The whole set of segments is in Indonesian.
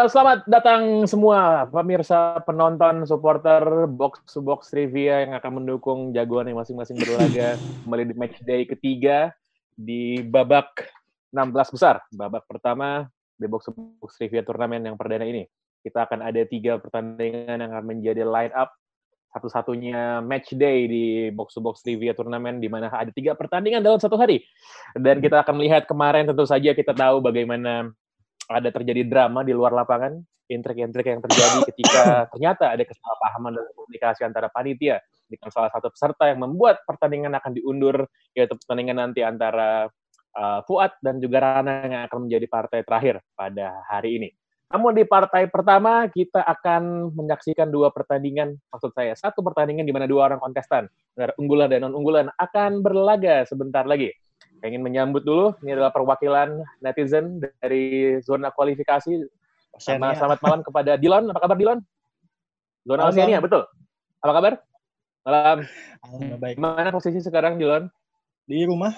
Uh, selamat datang semua pemirsa, penonton, supporter box to box trivia yang akan mendukung jagoan yang masing-masing berlaga kembali di match day ketiga di babak 16 besar. Babak pertama di box to box trivia turnamen yang perdana ini. Kita akan ada tiga pertandingan yang akan menjadi line up satu-satunya match day di box to box trivia turnamen di mana ada tiga pertandingan dalam satu hari. Dan kita akan melihat kemarin tentu saja kita tahu bagaimana ada terjadi drama di luar lapangan, intrik-intrik yang terjadi ketika ternyata ada kesalahpahaman dalam komunikasi antara panitia dengan salah satu peserta yang membuat pertandingan akan diundur, yaitu pertandingan nanti antara uh, Fuad dan juga Rana yang akan menjadi partai terakhir pada hari ini. Namun di partai pertama kita akan menyaksikan dua pertandingan, maksud saya satu pertandingan di mana dua orang kontestan, unggulan dan non unggulan akan berlaga sebentar lagi ingin menyambut dulu. Ini adalah perwakilan netizen dari zona kualifikasi. Sama, selamat malam kepada Dilon. Apa kabar Dilon? Zona malam. Oceania, betul. Apa kabar? Malam. Baik. Mana posisi sekarang Dilon? Di rumah.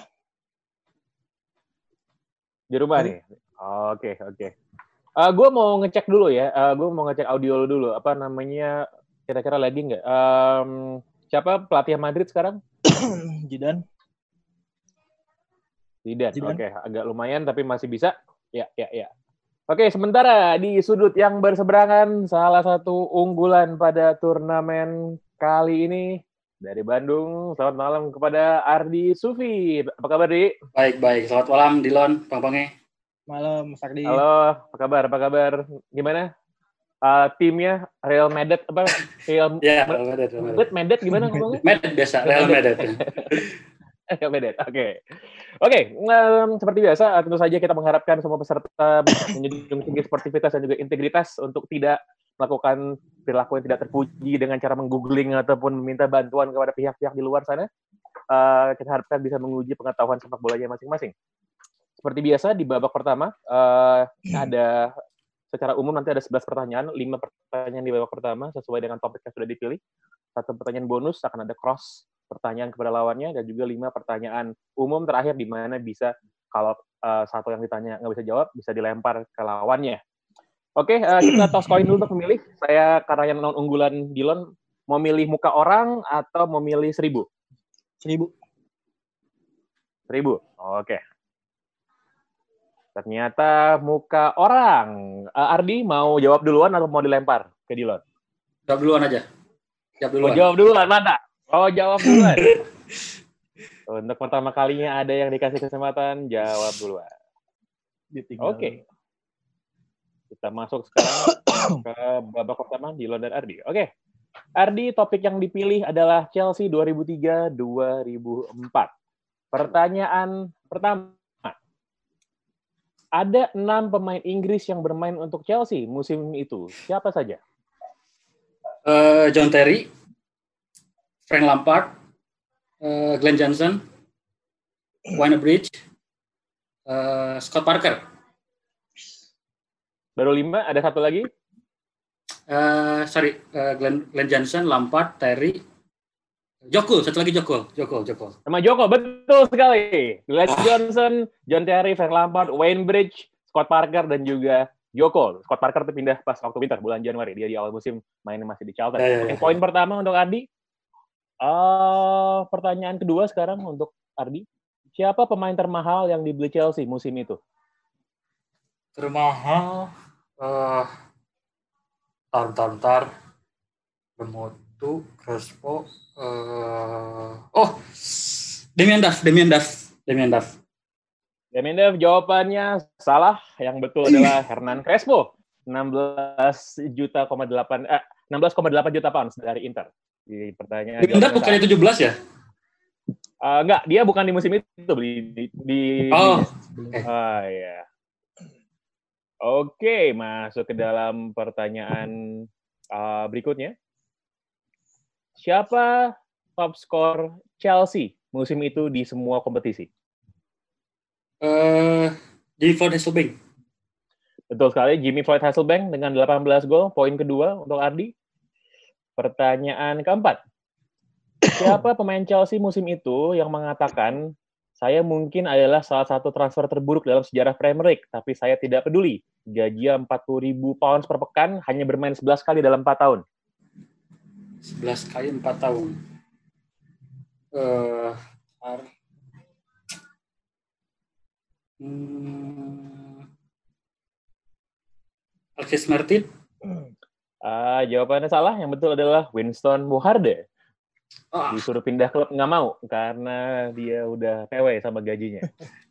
Di rumah nih. Oke, oke. Okay. Uh, gue mau ngecek dulu ya. Uh, gue mau ngecek audio dulu. Apa namanya? Kira-kira lagi nggak? Um, siapa pelatih Madrid sekarang? Jidan. Tidak. Oke, okay. agak lumayan tapi masih bisa. Ya, ya, ya. Oke, sementara di sudut yang berseberangan salah satu unggulan pada turnamen kali ini dari Bandung. Selamat malam kepada Ardi Sufi. Apa kabar, Di? Baik, baik. Selamat malam, Dilon, Bang Pange. Malam, Mas Ardi. Halo, apa kabar? Apa kabar? Gimana? Uh, timnya Real Madrid apa? Real, ya, Real Madrid. Madrid, Madrid gimana ngomongnya? Madrid biasa, Real Madrid. Madrid. Oke. Oke, seperti biasa, tentu saja kita mengharapkan semua peserta menjunjung tinggi sportivitas dan juga integritas untuk tidak melakukan perilaku yang tidak terpuji dengan cara menggoogling ataupun meminta bantuan kepada pihak-pihak di luar sana. Uh, kita harapkan bisa menguji pengetahuan sepak bolanya masing-masing. Seperti biasa di babak pertama uh, ada secara umum nanti ada 11 pertanyaan, 5 pertanyaan di babak pertama sesuai dengan topik yang sudah dipilih. Satu pertanyaan bonus akan ada cross pertanyaan kepada lawannya dan juga lima pertanyaan umum terakhir di mana bisa kalau uh, satu yang ditanya nggak bisa jawab bisa dilempar ke lawannya. Oke, uh, kita toss coin dulu untuk memilih. Saya karena yang non unggulan Dilon mau milih muka orang atau mau milih seribu? Seribu. Seribu. Oke. Ternyata muka orang. Uh, Ardi mau jawab duluan atau mau dilempar ke Dilon? Jawab duluan aja. Jawab duluan. Mau jawab duluan, mana? Oh, jawab duluan. Untuk pertama kalinya ada yang dikasih kesempatan, jawab duluan. Oke. Okay. Kita masuk sekarang ke babak pertama di London Ardi. Oke. Okay. Ardi, topik yang dipilih adalah Chelsea 2003-2004. Pertanyaan pertama. Ada enam pemain Inggris yang bermain untuk Chelsea musim itu. Siapa saja? Uh, John Terry, Frank Lampard, uh, Glenn Johnson, Wayne Bridge, uh, Scott Parker. Baru lima, ada satu lagi? Uh, sorry, uh, Glenn, Glenn Johnson, Lampard, Terry, Joko, satu lagi Joko, Joko, Joko. Nama Joko, betul sekali. Glenn ah. Johnson, John Terry, Frank Lampard, Wayne Bridge, Scott Parker, dan juga Joko. Scott Parker itu pindah pas waktu winter, bulan Januari. Dia di awal musim mainnya masih di Charlton. Ya, ya. Poin pertama untuk Adi, Uh, pertanyaan kedua sekarang untuk Ardi. Siapa pemain termahal yang dibeli Chelsea musim itu? Termahal, uh, tar tar tar, Bemotu, Crespo, uh, oh, Demian Duff, Demian Duff, Demian Duff. Demian Duff jawabannya salah. Yang betul adalah Hernan Crespo. 16 juta, 8, eh, 16,8 juta pounds dari Inter di pertanyaan. Demian bukannya 17 ya? Eh, enggak, dia bukan di musim itu beli di, di Oh, Ah ya. Oke, masuk ke dalam pertanyaan uh, berikutnya. Siapa top skor Chelsea musim itu di semua kompetisi? eh Jimmy Floyd Hasselbank. Betul sekali, Jimmy Floyd Hasselbank dengan 18 gol, poin kedua untuk Ardi. Pertanyaan keempat. Siapa pemain Chelsea musim itu yang mengatakan saya mungkin adalah salah satu transfer terburuk dalam sejarah Premier League, tapi saya tidak peduli. Gaji 40 ribu pounds per pekan, hanya bermain 11 kali dalam 4 tahun. 11 kali 4 tahun. Eh, ar- Hmm. Alexis Martin. Ah, jawabannya salah. Yang betul adalah Winston Bogarde. Ah, oke. Disuruh pindah klub nggak mau karena dia udah PW sama gajinya.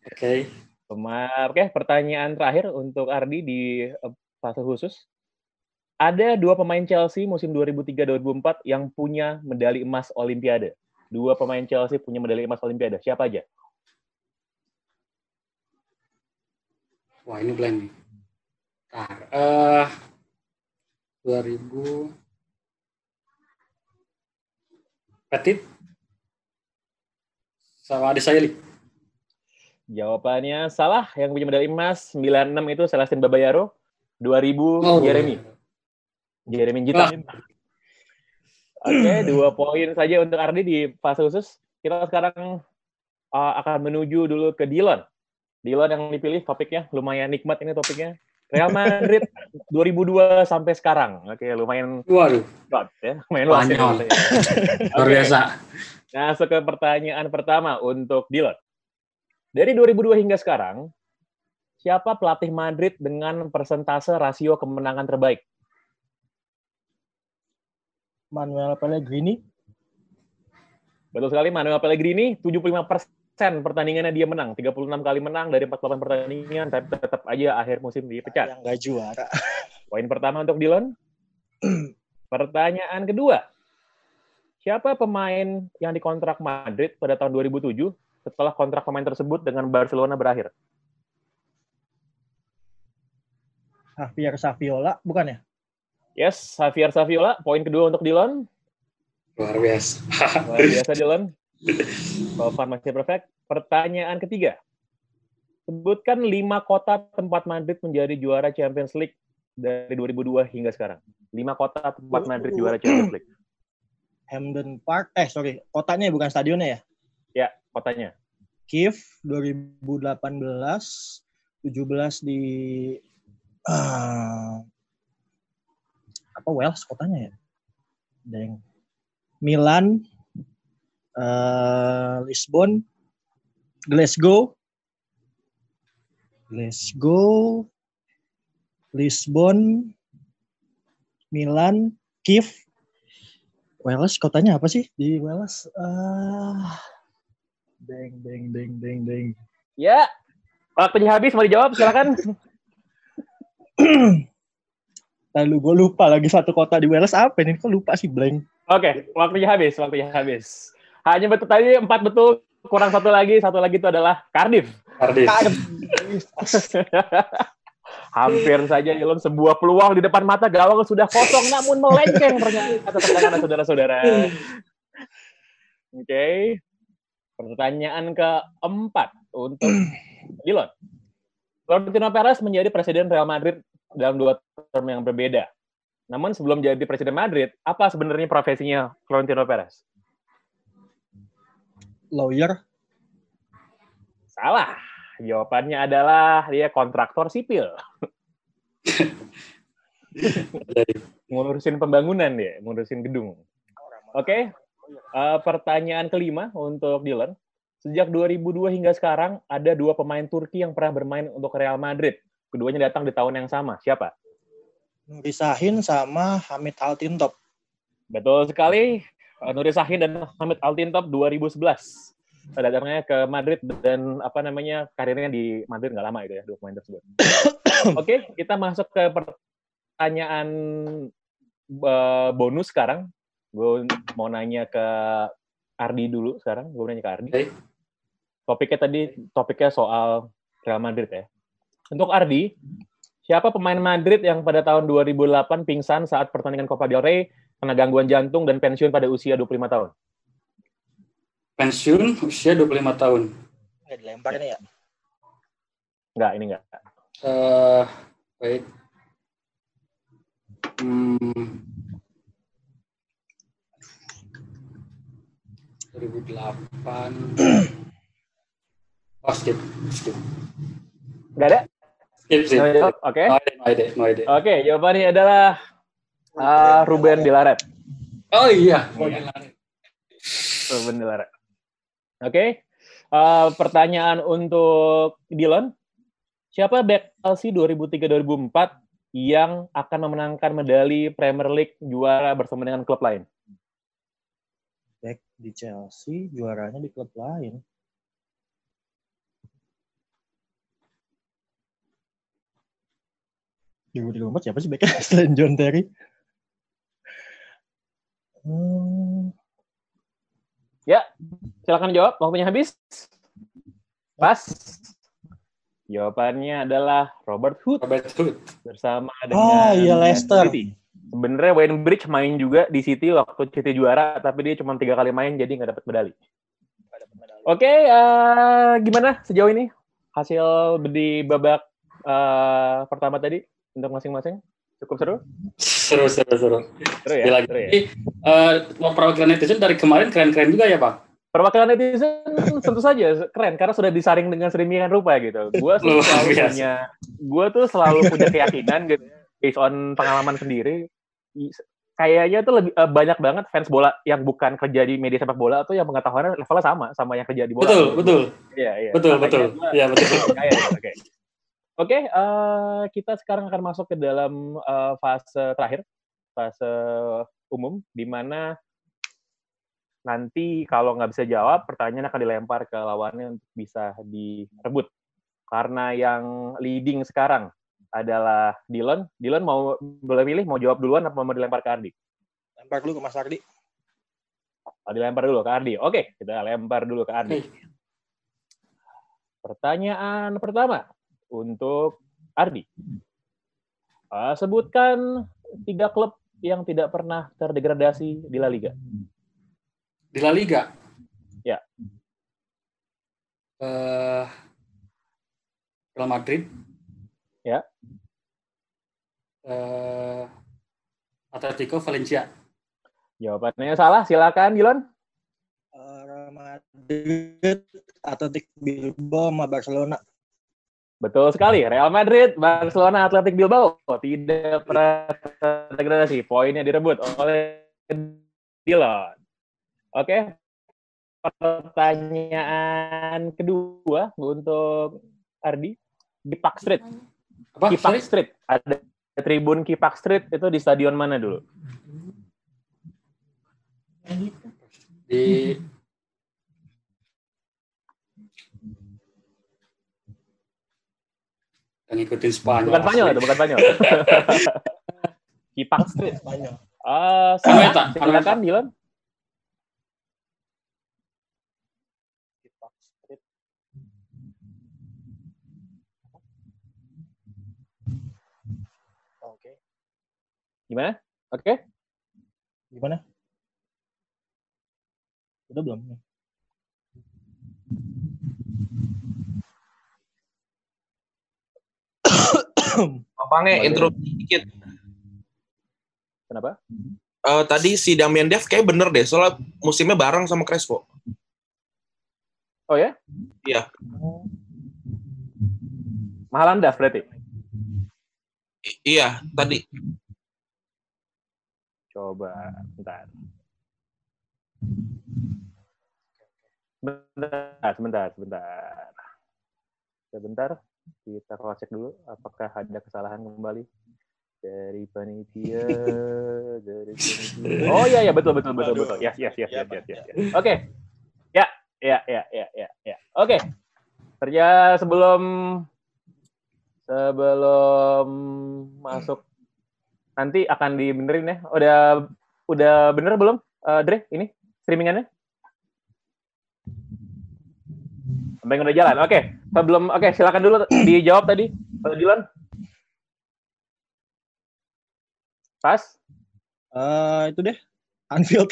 Pema- Oke, pertanyaan terakhir untuk Ardi di eh, fase khusus. Ada dua pemain Chelsea musim 2003-2004 yang punya medali emas Olimpiade. Dua pemain Chelsea punya medali emas Olimpiade. Siapa aja? Wah, ini blank nih. Eh 2000 Petit sama Adi Sayeli. Jawabannya salah. Yang punya medali emas 96 itu Celestin Babayaro. 2000 Oh. Jeremy. Jeremy Jita. Oke, dua poin saja untuk Ardi di fase khusus. Kita sekarang uh, akan menuju dulu ke Dilon. Dilon yang dipilih topiknya lumayan nikmat ini topiknya. Real Madrid 2002 sampai sekarang. Oke, lumayan Waduh, kuat ya. Lumayan luas ya. Luar biasa. Nah, masuk ke pertanyaan pertama untuk Dilon. Dari 2002 hingga sekarang, siapa pelatih Madrid dengan persentase rasio kemenangan terbaik? Manuel Pellegrini. Betul sekali, Manuel Pellegrini 75% pertandingannya dia menang. 36 kali menang dari 48 pertandingan, tapi tetap aja akhir musim dipecat. Yang nggak juara. Poin pertama untuk Dilon. Pertanyaan kedua. Siapa pemain yang dikontrak Madrid pada tahun 2007 setelah kontrak pemain tersebut dengan Barcelona berakhir? Javier Saviola, bukan ya? Yes, Javier Saviola. Poin kedua untuk Dilon. Luar biasa. Luar biasa Dylan. Taufan masih perfect. Pertanyaan ketiga. Sebutkan lima kota tempat Madrid menjadi juara Champions League dari 2002 hingga sekarang. Lima kota tempat Madrid juara Champions League. Hamden Park. Eh, sorry. Kotanya bukan stadionnya ya? Ya, kotanya. Kiev 2018 17 di ah, apa Wales kotanya ya? Deng. Milan eh, Lisbon Glasgow Glasgow Lisbon Milan Kiev Wales kotanya apa sih di Wales ah deng deng deng deng deng Ya, waktunya habis. Mau dijawab? Silakan. Lalu gue lupa lagi satu kota di Wales apa ini? Kok lupa sih blank? Oke, waktunya habis. Waktunya habis. Hanya betul tadi empat betul. Kurang satu lagi. Satu lagi itu adalah Cardiff. Cardiff. Hampir saja Elon sebuah peluang di depan mata gawang sudah kosong namun melenceng ternyata saudara-saudara. Oke. Pertanyaan keempat untuk Dilon. Florentino Perez menjadi presiden Real Madrid dalam dua term yang berbeda. Namun sebelum jadi presiden Madrid, apa sebenarnya profesinya Florentino Perez? Lawyer. Salah. Jawabannya adalah dia kontraktor sipil. Ngurusin pembangunan dia, ngurusin gedung. Oke, eh, pertanyaan kelima untuk Dylan. Sejak 2002 hingga sekarang, ada dua pemain Turki yang pernah bermain untuk Real Madrid. Keduanya datang di tahun yang sama. Siapa? Nuri Sahin sama Hamid Altintop. Betul sekali. Eh, Nuri Sahin dan Hamid Altintop 2011. Datangnya ke Madrid dan apa namanya karirnya di Madrid nggak lama itu ya dua pemain tersebut. Oke, kita masuk ke pertanyaan eh, bonus sekarang. Gue mau nanya ke Ardi dulu sekarang. Gue nanya ke Ardi. Oke. Topiknya tadi topiknya soal Real Madrid ya. Untuk Ardi, siapa pemain Madrid yang pada tahun 2008 pingsan saat pertandingan Copa del Rey, kena gangguan jantung dan pensiun pada usia 25 tahun? Pensiun usia 25 tahun. Nggak dilempar nih ya. Enggak, ini enggak. Eh, baik. Hmm. 2008. Oh, skip. Skip. Enggak ada? Skip, skip. Oke. Oke, No idea, no idea, no idea. jawabannya adalah uh, Ruben Dilaret. Oh iya. Ruben Dilaret. Oke. Uh, pertanyaan untuk Dylan. Siapa back Chelsea 2003-2004 yang akan memenangkan medali Premier League juara bersama dengan klub lain? Back di Chelsea, juaranya di klub lain. Di 2024 siapa sih backnya selain John Terry? Hmm, Silakan jawab, waktunya habis. Pas. Jawabannya adalah Robert Hood Robert Hood. bersama dengan Oh iya Leicester. City. Sebenarnya Wayne Bridge main juga di City waktu City juara, tapi dia cuma tiga kali main jadi nggak dapat medali. Oke, eh, gimana sejauh ini hasil di babak eh, pertama tadi untuk masing-masing? Cukup seru? Seru, seru, seru. Seru ya? Gila, Seru ya? Jadi, eh, perwakilan netizen dari kemarin keren-keren juga ya, Bang? Perwakilan netizen tentu saja keren karena sudah disaring dengan sedemikian rupa gitu. Gue selalu punya, gue tuh selalu punya keyakinan gitu, based on pengalaman sendiri. Kayaknya tuh lebih eh, banyak banget fans bola yang bukan kerja di media sepak bola tuh yang pengetahuannya levelnya sama sama yang kerja di bola. Betul, betul. Iya, iya. Betul, Makanya betul. Iya, betul. Oke. Oke, eh, kita sekarang akan masuk ke dalam eh, fase terakhir, fase umum, di mana nanti kalau nggak bisa jawab, pertanyaan akan dilempar ke lawannya untuk bisa direbut. Karena yang leading sekarang adalah Dylan. Dylan mau boleh pilih mau jawab duluan apa mau dilempar ke Ardi? Lempar dulu ke Mas Ardi. Oh, dilempar dulu ke Ardi. Oke, kita lempar dulu ke Ardi. Pertanyaan pertama untuk Ardi. Eh, sebutkan tiga klub yang tidak pernah terdegradasi di La Liga. Di La Liga. Ya. Eh, Real Madrid. Ya. Eh, Atletico Valencia. Jawabannya salah, silakan Dylan. Eh, Real Madrid, Athletic Bilbao sama Barcelona. Betul sekali, Real Madrid, Barcelona, Athletic Bilbao tidak pernah terdegradasi. Poinnya direbut oleh Dylan. Oke, pertanyaan kedua untuk Ardi di Park Street. Apa? Kipak Sorry? Street. Ada tribun Kipak Street itu di stadion mana dulu? Di ngikutin Spanyol. Bukan Spanyol itu, bukan Spanyol. Kipak Street. Spanyol. Eh, Anoeta, salah. Silakan Dylan. Oke. Gimana? Oke. Gimana? Udah belum? Pange Boleh. intro dikit. Kenapa? Eh, tadi si Damian Dev kayak bener deh, soalnya musimnya bareng sama Crespo. Oh ya? Iya. Mahalan Daf berarti. I- iya, tadi. Coba, bentar. Sebentar, sebentar, sebentar. Sebentar, kita cross check dulu apakah ada kesalahan kembali dari panitia, dari panitia. Oh iya iya betul betul betul betul. Yes yes yes yes yes. yes, yes. Oke. Ya, ya ya ya ya ya. Oke. Ternyata sebelum sebelum masuk nanti akan dibenerin ya. Udah udah bener belum, eh, Dre? Ini streamingannya? Sampai udah jalan. Oke, sebelum oke silakan dulu dijawab tadi. Pak. Pas. Eh, itu deh. Anfield.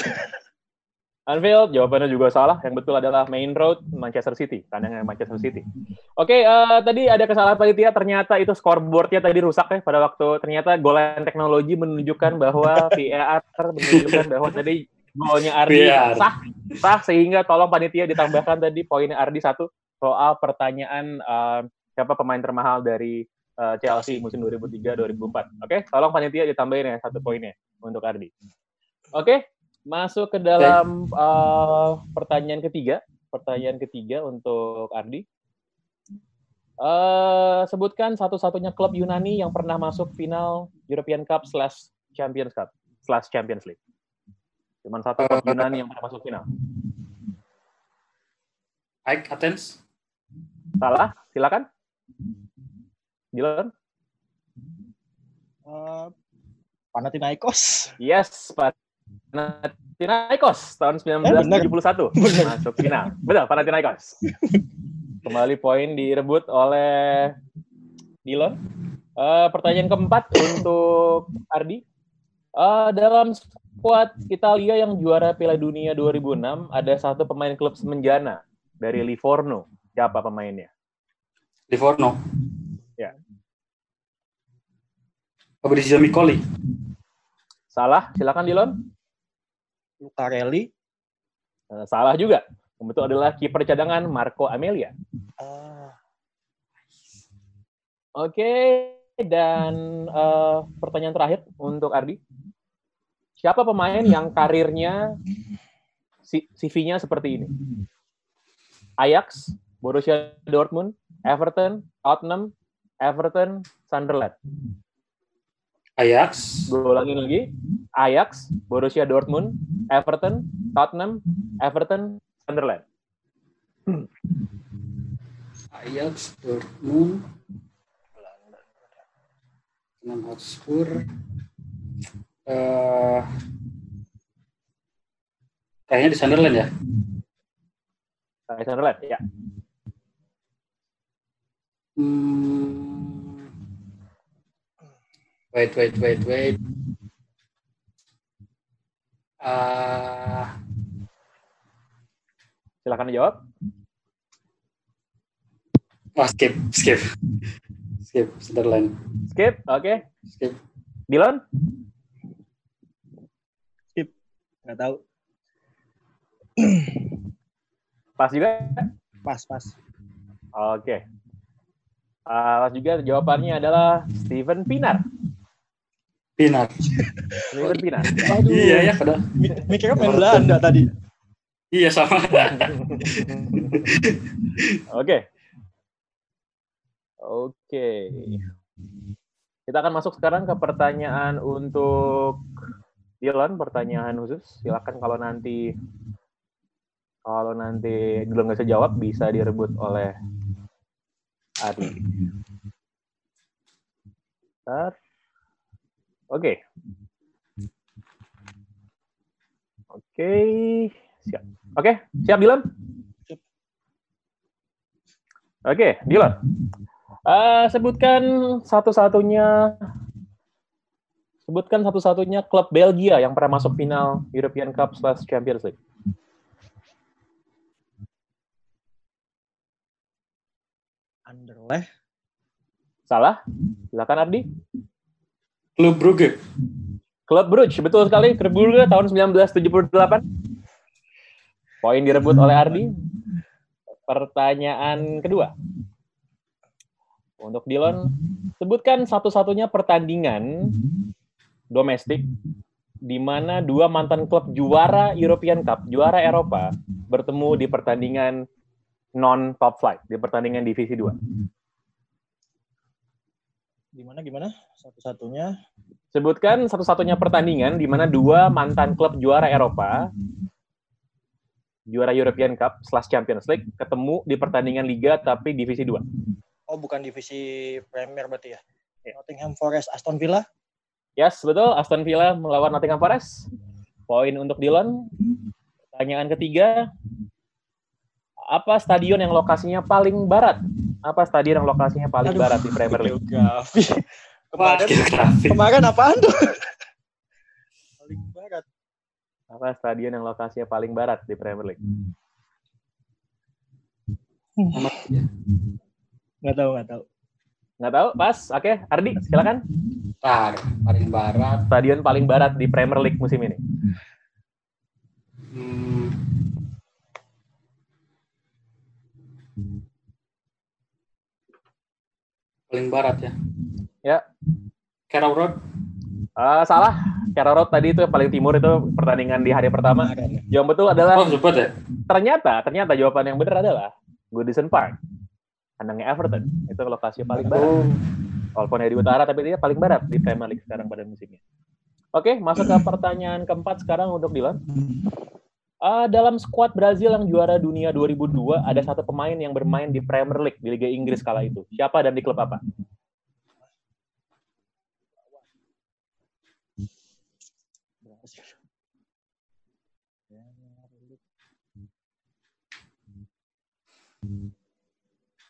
Anfield, jawabannya juga salah. Yang betul adalah Main Road, Manchester City. Kandangnya Manchester City. Oke, eh, tadi ada kesalahan panitia. Ternyata itu scoreboardnya tadi rusak ya pada waktu. Ternyata golan teknologi menunjukkan bahwa VAR menunjukkan bahwa tadi golnya Ardi sah, sah sehingga tolong panitia ditambahkan tadi poinnya Ardi satu soal pertanyaan eh, siapa pemain termahal dari eh, Chelsea musim 2003-2004. Oke, tolong panitia ditambahin ya satu poinnya untuk Ardi. Oke, masuk ke dalam eh, pertanyaan ketiga. Pertanyaan ketiga untuk Ardi. Eh, sebutkan satu-satunya klub Yunani yang pernah masuk final European Cup slash Champions Cup slash Champions League. Cuman satu klub Yunani yang pernah masuk final. Ike Athens. Salah, silakan. Dylan? Eh, Panathinaikos. Yes, Panathinaikos tahun Eh, benar. 1971 masuk final. Betul, Panathinaikos. Kembali poin direbut oleh Dylan. Eh, pertanyaan keempat untuk Ardi. Eh, dalam skuad Italia yang juara Piala Dunia 2006 ada satu pemain klub semenjana dari Livorno. Siapa pemainnya? Livorno. Ya. Fabrizio Micoli. Salah, silakan Dylan. Lucarelli. Eh, salah juga. Betul adalah kiper cadangan Marco Amelia. Ah, Oke, dan eh, pertanyaan terakhir untuk Ardi. Siapa pemain yang karirnya CV-nya seperti ini? Ajax, Borussia Dortmund, Everton, Tottenham, Everton, Sunderland. Ajax. Gue ulangin lagi. Ajax, Borussia Dortmund, Everton, Tottenham, Everton, Sunderland. Ajax, Dortmund, Tottenham Hotspur, eh kayaknya di Sunderland ya. Sunderland, ya. Hmm. Wait, wait, wait, wait. Ah, Silakan dijawab. oh, skip, skip, skip, Sunderland, Skip, oke. skip. Dylan? nggak tahu. Pas juga? Pas, pas. Oke. Ah, pas juga jawabannya adalah Steven Pinar. Pinar. Steven Pinar. Iya ya, padahal. Mikirnya main Belanda tadi. Iya sama. Oke. Oke. Kita akan masuk sekarang ke pertanyaan untuk Dylan, pertanyaan khusus. Silakan kalau nanti kalau nanti Dylan nggak bisa jawab bisa direbut oleh Bentar. Oke. Oke, siap. Oke, siap Dylan? Oke, Dylan. Eh, sebutkan satu-satunya sebutkan satu-satunya klub Belgia yang pernah masuk final European Cup slash Champions League. Anderlecht. Salah? Silakan Ardi. Klub Brugge. Klub Brugge, betul sekali. Klub Brugge tahun 1978. Poin direbut oleh Ardi. Pertanyaan kedua. Untuk Dylan, sebutkan satu-satunya pertandingan domestik di mana dua mantan klub juara European Cup, juara Eropa, bertemu di pertandingan non top flight, di pertandingan divisi 2. Gimana, gimana? Satu-satunya. Sebutkan satu-satunya pertandingan di mana dua mantan klub juara Eropa, juara European Cup slash Champions League, ketemu di pertandingan Liga tapi divisi 2. Oh, bukan divisi Premier berarti ya? Ya. Nottingham Forest, Aston Villa. Yes, betul. Aston Villa melawan Nottingham Forest. Poin untuk Dylan. Pertanyaan ketiga. Apa stadion yang lokasinya paling barat? Apa stadion yang lokasinya paling Aduh, barat di Premier League? Geografi. Kemarin, geografi. kemarin apaan tuh? Paling barat. Apa stadion yang lokasinya paling barat di Premier League? Nggak tahu, nggak tahu. Nggak tahu, pas. Oke, Ardi, silakan. Tar, paling barat. Stadion paling barat di Premier League musim ini. Hmm. Paling barat ya. Ya. Carrow Road. Eh, salah. Carrow Road tadi itu yang paling timur itu pertandingan di hari pertama. Ya. Yang betul adalah Oh, sempat ya? ternyata ternyata jawaban yang benar adalah Goodison Park. Kandangnya Everton. Itu lokasi paling barat. Oh, Walaupun dari utara tapi dia paling barat di Premier League sekarang pada musimnya. Oke, masuk ke pertanyaan keempat sekarang untuk Dylan. Eh, dalam skuad Brazil yang juara dunia 2002 ada satu pemain yang bermain di Premier League di Liga Inggris kala itu. Siapa dan di klub apa?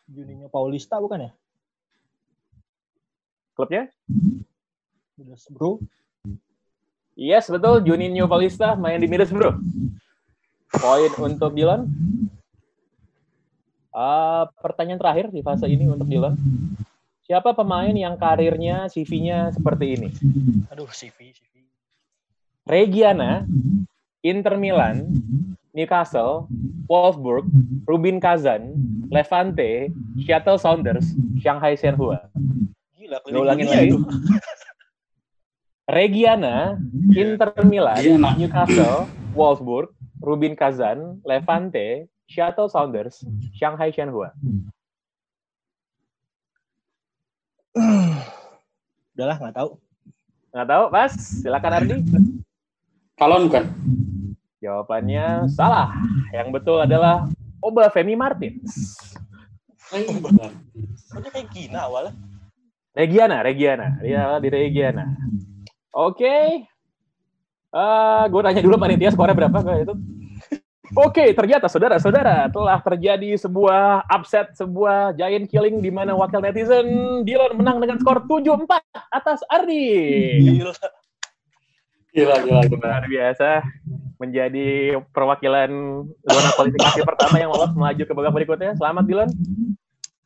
Juninho Paulista bukan ya? Klubnya? Middlesbrough. Yes, betul. Juninho Paulista main di Middlesbrough. Poin untuk Dylan. Ah, pertanyaan terakhir di fase ini untuk Dylan. Siapa pemain yang karirnya CV-nya seperti ini? Aduh, CV, CV. Regiana, Inter Milan, Newcastle, Wolfsburg, Rubin Kazan, Levante, Seattle Sounders, Shanghai Shenhua. Gila, Lu ulangin lagi. itu. Regiana, Inter Milan. Newcastle, Wolfsburg, Rubin Kazan, Levante, Seattle Sounders, Shanghai Shenhua. Udahlah, nggak tahu. Nggak tahu, Mas? Silakan Ardi. Kalon bukan? Jawabannya salah. Yang betul adalah Oba Femi Martins. Dia kayak Gina awalnya? Regiana, Regiana. Dia di Regiana. Oke. Eh, gue tanya dulu panitia skornya berapa kayak itu. Oke, ternyata saudara-saudara telah terjadi sebuah upset, sebuah giant killing di mana wakil netizen Dylan menang dengan skor 7-4 atas Ardi. Gila. Gila, gila, gila. Luar biasa menjadi perwakilan zona kualifikasi pertama yang lolos melaju ke babak berikutnya. Selamat Dylan.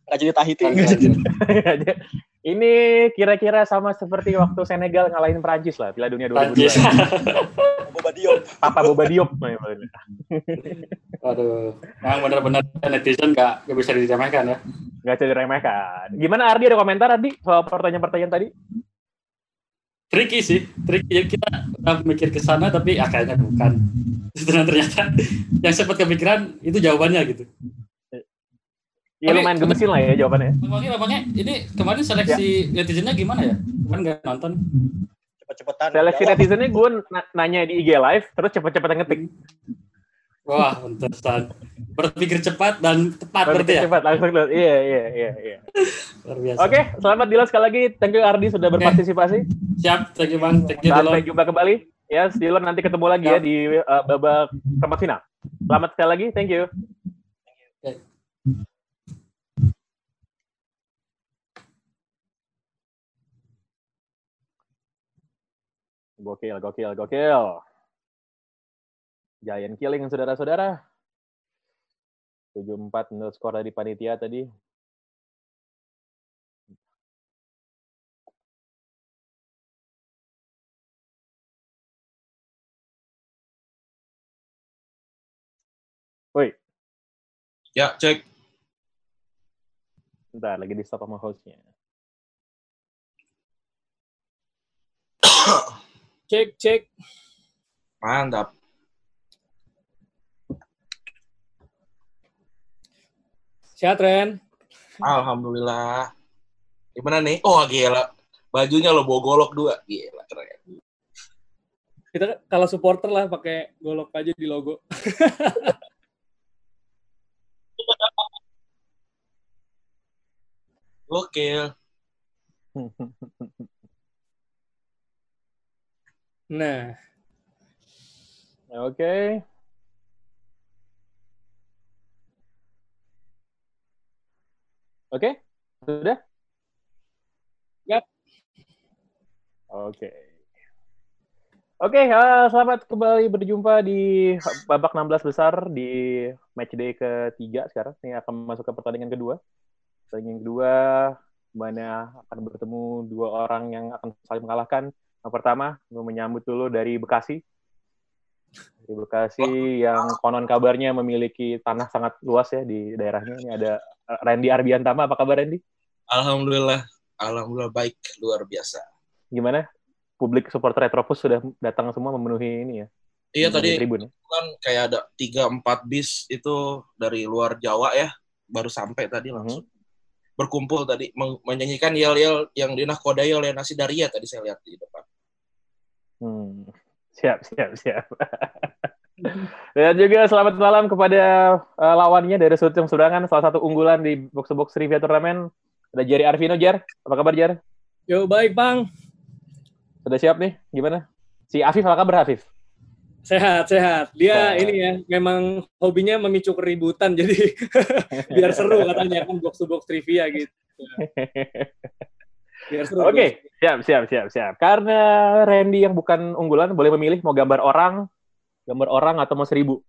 Nggak jadi Tahiti. Jadi. Ini kira-kira sama seperti waktu Senegal ngalahin Prancis lah, Piala Dunia 2002. Prancis. Boba Diop. Papa Boba Diop. Aduh, yang benar-benar netizen nggak nggak bisa diremehkan ya. Nggak bisa diremehkan. Gimana Ardi ada komentar Ardi soal pertanyaan-pertanyaan tadi? Tricky sih, tricky. Ya, kita udah mikir ke sana tapi ah, kayaknya bukan. Dan ternyata yang sempat kepikiran itu jawabannya gitu. Ya Tapi- lumayan gemesin lah ya jawabannya. Memangnya, memangnya ini kemarin seleksi netizennya gimana ya? Kan nggak nonton. Cepet-cepetan. Seleksi Jawab. netizennya gue na- nanya di IG live, terus cepet-cepetan ngetik. Wah, pantesan. Berpikir cepat dan tepat berarti Berpikir ya. cepat langsung. lihat. Iya, iya, iya, iya. Luar biasa. Oke, selamat Dilan sekali lagi. Thank you Ardi sudah berpartisipasi. Siap, thank you Bang. Thank you Sampai jumpa kembali. Ya, Dylan nanti ketemu lagi ya Siap. di uh, babak perempat final. Selamat sekali lagi. Thank you. Gokil, gokil, gokil. Giant killing, saudara-saudara. 7-4 menurut skor dari panitia tadi. Woi, Ya, cek. bentar lagi di stop sama hostnya. Cek, cek. Mantap. Sehat, Ren? Alhamdulillah. Gimana nih? Oh, gila. Bajunya lo bawa golok dua. Gila, keren. Kita kalau supporter lah pakai golok aja di logo. Gokil. Nah, Oke. Oke? Sudah? Yap. Oke. Oke, eh, selamat kembali berjumpa di babak 16 besar di match day ketiga sekarang. Ini akan masuk ke pertandingan kedua. Pertandingan kedua mana akan bertemu dua orang yang akan saling mengalahkan. Yang pertama, gue menyambut dulu dari Bekasi. Dari Bekasi yang konon kabarnya memiliki tanah sangat luas ya di daerahnya. Ini ada eh, Randy Arbiantama. Apa kabar Randy? Alhamdulillah, alhamdulillah baik, luar biasa. Gimana? Publik supporter Retropus sudah datang semua memenuhi ini ya? Iya tadi tribun ya? kan kayak ada tiga empat bis itu dari luar Jawa ya, baru sampai tadi Mhm. langsung berkumpul tadi menyanyikan yel-yel yang dinakodai oleh nasi daria tadi saya lihat di depan. Hmm. Siap, siap, siap. Dan juga selamat malam kepada eh, lawannya dari sudut yang seberangan, salah satu unggulan di box to box trivia turnamen. Ada Jerry Arvino, Jer. Apa kabar, Jer? Yo, baik Bang. Sudah siap nih? Gimana? Si Afif, apa kabar, Afif? Sehat, sehat. Dia Sehat. ini ya, memang hobinya memicu keributan, jadi biar seru katanya kan box to box trivia gitu. Oke, siap, siap, siap, siap. Karena Randy yang bukan unggulan, boleh memilih mau gambar orang, gambar orang atau mau seribu?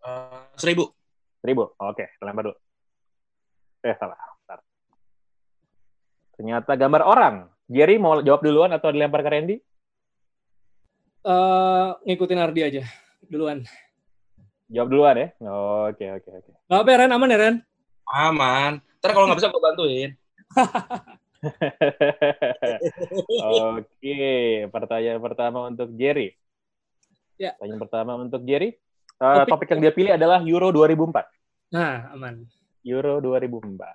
Eh, seribu. Seribu. Oke, lempar dulu. Eh, salah. Bentar. Ternyata gambar orang. Jerry mau jawab duluan atau dilempar ke Randy? Eh, ngikutin Ardi aja duluan. Jawab duluan ya. Oke, oke, oke. Gak apa ya, Ren? Aman ya, Ren? Aman. Ntar kalau nggak bisa gue bantuin. Oke, pertanyaan pertama untuk Jerry. Ya. Pertanyaan pertama untuk Jerry. Eh, Topik- topik yang dia pilih adalah Euro 2004. Nah, aman. Euro 2004.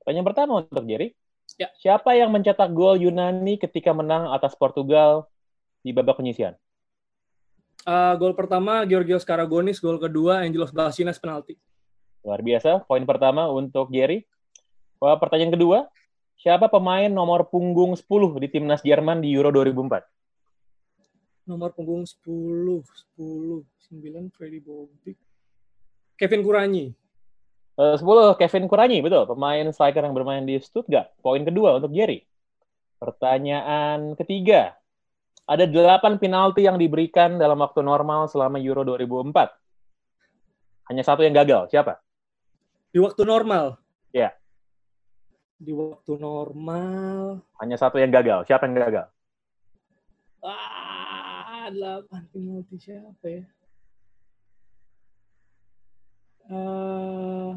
Pertanyaan pertama untuk Jerry. Ya. Siapa yang mencetak gol Yunani ketika menang atas Portugal di babak penyisian? Eh, gol pertama Georgios Karagonis, gol kedua Angelos Basinas penalti. Luar biasa. Poin pertama untuk Jerry. Wah, pertanyaan kedua. Siapa pemain nomor punggung 10 di timnas Jerman di Euro 2004? Nomor punggung 10, 10, 9 Freddy Bobic. Kevin Kuranyi. Eh, 10 Kevin Kuranyi, betul. Pemain striker yang bermain di Stuttgart. Poin kedua untuk Jerry. Pertanyaan ketiga. Ada 8 penalti yang diberikan dalam waktu normal selama Euro 2004. Hanya satu yang gagal. Siapa? Di waktu normal. Di waktu normal. Hanya satu yang gagal. Siapa yang gagal? Ah, delapan penalti siapa ya? Eh,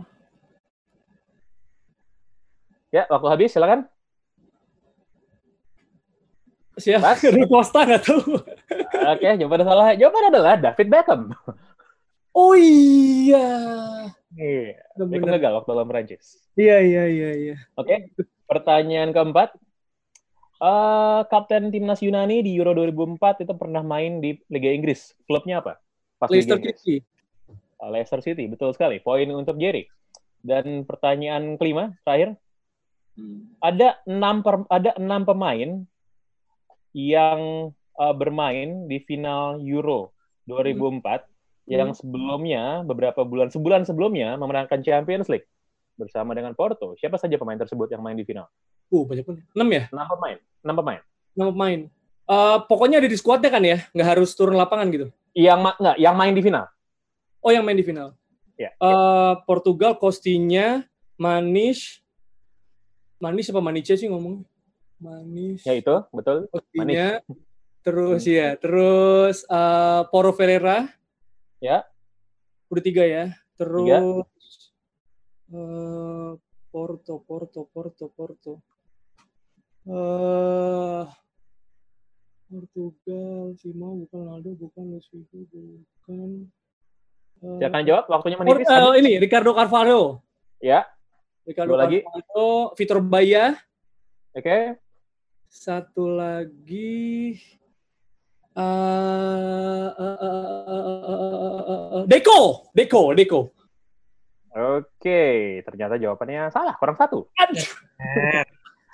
Ya, waktu habis. Silakan. siapa? Rui Costa nggak tahu. Oke, jawaban salah. Jawaban adalah David Beckham. Oh iya. Iya, Bener. gagal waktu lawan Prancis. Iya iya iya iya. Oke, pertanyaan keempat. Eh, Kapten timnas Yunani di Euro 2004 itu pernah main di Liga Inggris. Klubnya apa? Pas Liga Leicester Inggris. City. Uh, Leicester City, betul sekali. Poin untuk Jerry. Dan pertanyaan kelima, terakhir. Ada enam per- ada enam pemain yang uh, bermain di final Euro 2004 yang sebelumnya beberapa bulan sebulan sebelumnya memenangkan Champions League bersama dengan Porto. Siapa saja pemain tersebut yang main di final? Uh, banyak pun. 6 ya? Enam pemain. Enam pemain. 6 pemain. Eh, pokoknya ada di skuadnya kan ya? Nggak harus turun lapangan gitu. Yang ma- nggak, yang main di final. Oh, yang main di final. Ya. Eh, Portugal, Costinya, Manis, Manis apa Manice sih ngomong? Manis. Ya itu, betul. Costinya. Terus ya, terus eh, Poro Ferreira. Ya. Udah tiga ya. Terus eh, Porto, Porto, Porto, Porto. Eh Portugal, Simo, bukan Ronaldo, bukan Luis Figo, bukan. eh, Silakan jawab, waktunya menipis. habis. ini Ricardo Carvalho. Ya, Ricardo Dua lagi. Carvalho, Vitor Baya, oke. satu lagi eh, eh, eh, eh, eh, eh, eh, Deko, Deko, Deko. Oke, ternyata jawabannya salah, kurang satu.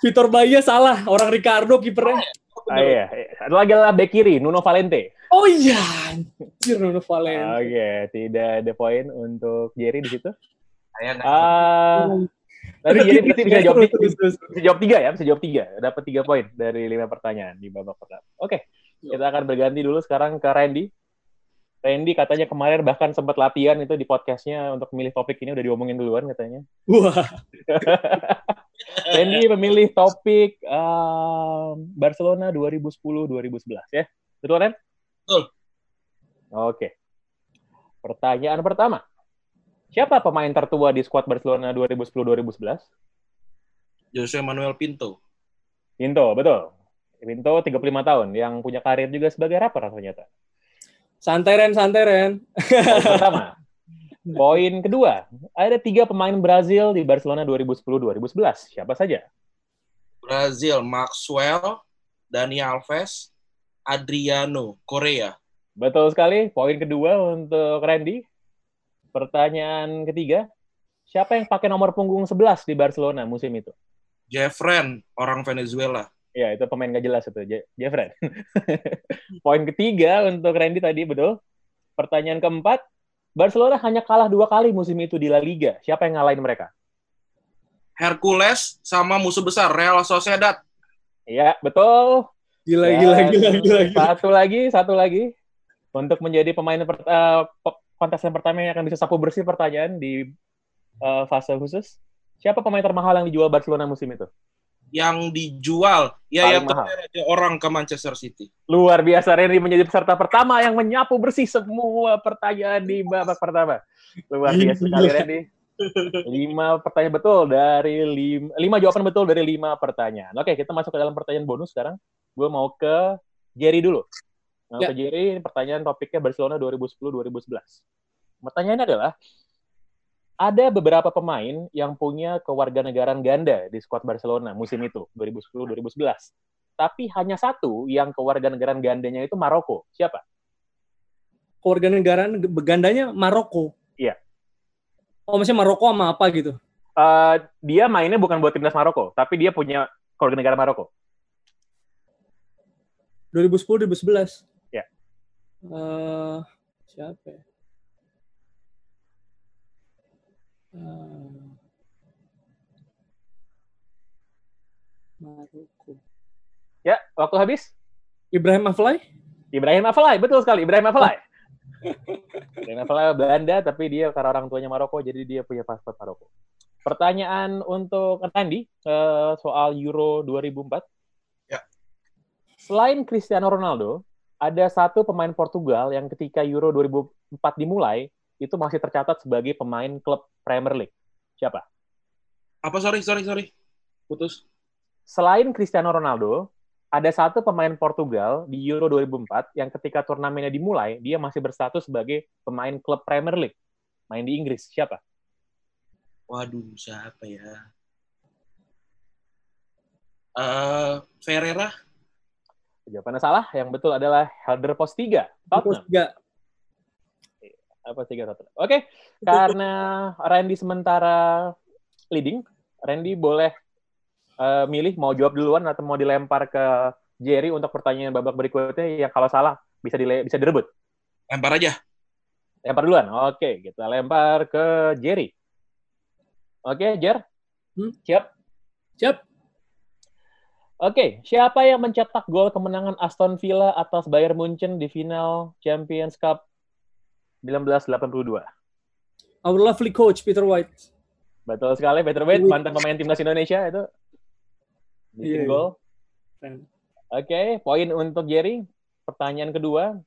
Vitor Baya salah, orang Ricardo kipernya. Ah, iya. Satu lagi adalah back kiri, Nuno Valente. Oh iya, anjir Nuno Valente. Oke, tidak ada poin untuk Jerry di situ. Saya Ah, Tapi jadi berarti bisa jawab, bisa jawab tiga ya, bisa jawab tiga. Dapat tiga poin dari lima pertanyaan di babak pertama. Oke, kita akan berganti dulu sekarang ke Randy. Randy katanya kemarin bahkan sempat latihan itu di podcastnya untuk memilih topik ini udah diomongin duluan katanya. Wah, Randy memilih topik um, Barcelona 2010-2011 ya. Betul Ren? Betul. Oke. Pertanyaan pertama. Siapa pemain tertua di skuad Barcelona 2010-2011? Jose Manuel Pinto. Pinto, betul. Pinto 35 tahun yang punya karir juga sebagai rapper ternyata. santai Ren, santai Ren. Poin pertama. Poin kedua, ada tiga pemain Brazil di Barcelona 2010-2011. Siapa saja? Brazil, Maxwell, Dani Alves, Adriano, Korea. Betul sekali. Poin kedua untuk Randy. Pertanyaan ketiga, siapa yang pakai nomor punggung 11 di Barcelona musim itu? Jeffren, orang Venezuela. Ya, itu pemain gak jelas itu, Je- Jeffrey. Poin ketiga untuk Randy tadi, betul. Pertanyaan keempat, Barcelona hanya kalah dua kali musim itu di La Liga. Siapa yang ngalahin mereka? Hercules sama musuh besar Real Sociedad. Iya, betul. Gila, Dan gila, gila, gila, gila. Satu lagi, satu lagi. Untuk menjadi pemain per, eh, pe- kontestan pertama yang akan bisa sapu bersih pertanyaan di eh, fase khusus. Siapa pemain termahal yang dijual Barcelona musim itu? Yang dijual ya Paling ya mahal. aja orang ke Manchester City. Luar biasa, Renry menjadi peserta pertama yang menyapu bersih semua pertanyaan di babak pertama. Luar biasa sekali, Renry. Lima pertanyaan betul dari lima, lima jawaban betul dari lima pertanyaan. Oke, kita masuk ke dalam pertanyaan bonus sekarang. Gue mau ke Jerry dulu. Mau Ya. ke Jerry, ini pertanyaan topiknya Barcelona 2010-2011. Pertanyaannya adalah, ada beberapa pemain yang punya kewarganegaraan ganda di skuad Barcelona musim itu, 2010-2011 tapi hanya satu yang kewarganegaraan gandanya itu Maroko. Siapa? Kewarganegaraan begandanya Maroko. Iya. Oh, maksudnya Maroko sama apa gitu? Eh, dia mainnya bukan buat timnas Maroko, tapi dia punya kewarganegaraan Maroko. 2010 2011. Ya. Eh, siapa ya? Maroko. Ya, waktu habis. Ibrahim Afellay? Ibrahim Afellay, betul sekali. Ibrahim Afellay. Ibrahim Afellay Belanda, tapi dia karena orang tuanya Maroko, jadi dia punya paspor Maroko. Pertanyaan untuk Randy eh, soal Euro 2004. Ya. Selain Cristiano Ronaldo, ada satu pemain Portugal yang ketika Euro 2004 dimulai, itu masih tercatat sebagai pemain klub Premier League. Siapa? Apa sorry sorry sorry. Putus. selain Cristiano Ronaldo, ada satu pemain Portugal di Euro 2004 yang ketika turnamennya dimulai, dia masih berstatus sebagai pemain klub Premier League. Main di Inggris. Siapa? Waduh, siapa ya? Eh, Ferreira, Jawabannya salah. Yang betul adalah Helder Postiga. Terus Tottenham. tiga. Apa tiga Tottenham. Oke, karena Randy sementara leading, Randy boleh eh, milih mau jawab duluan atau mau dilempar ke Jerry untuk pertanyaan babak berikutnya yang kalau salah bisa dile bisa direbut. lempar aja. Lempar duluan. Oke, kita lempar ke Jerry. Oke, Jer. Hmm? Siap. Siap. Oke, siapa yang mencetak gol kemenangan Aston Villa atas Bayern Munchen di final Champions Cup 1982? Our lovely coach Peter White. Betul sekali, Peter White, mantan pemain timnas Indonesia itu. Bikin Iya, gol. Keren. Oke, poin untuk Jerry. Pertanyaan kedua,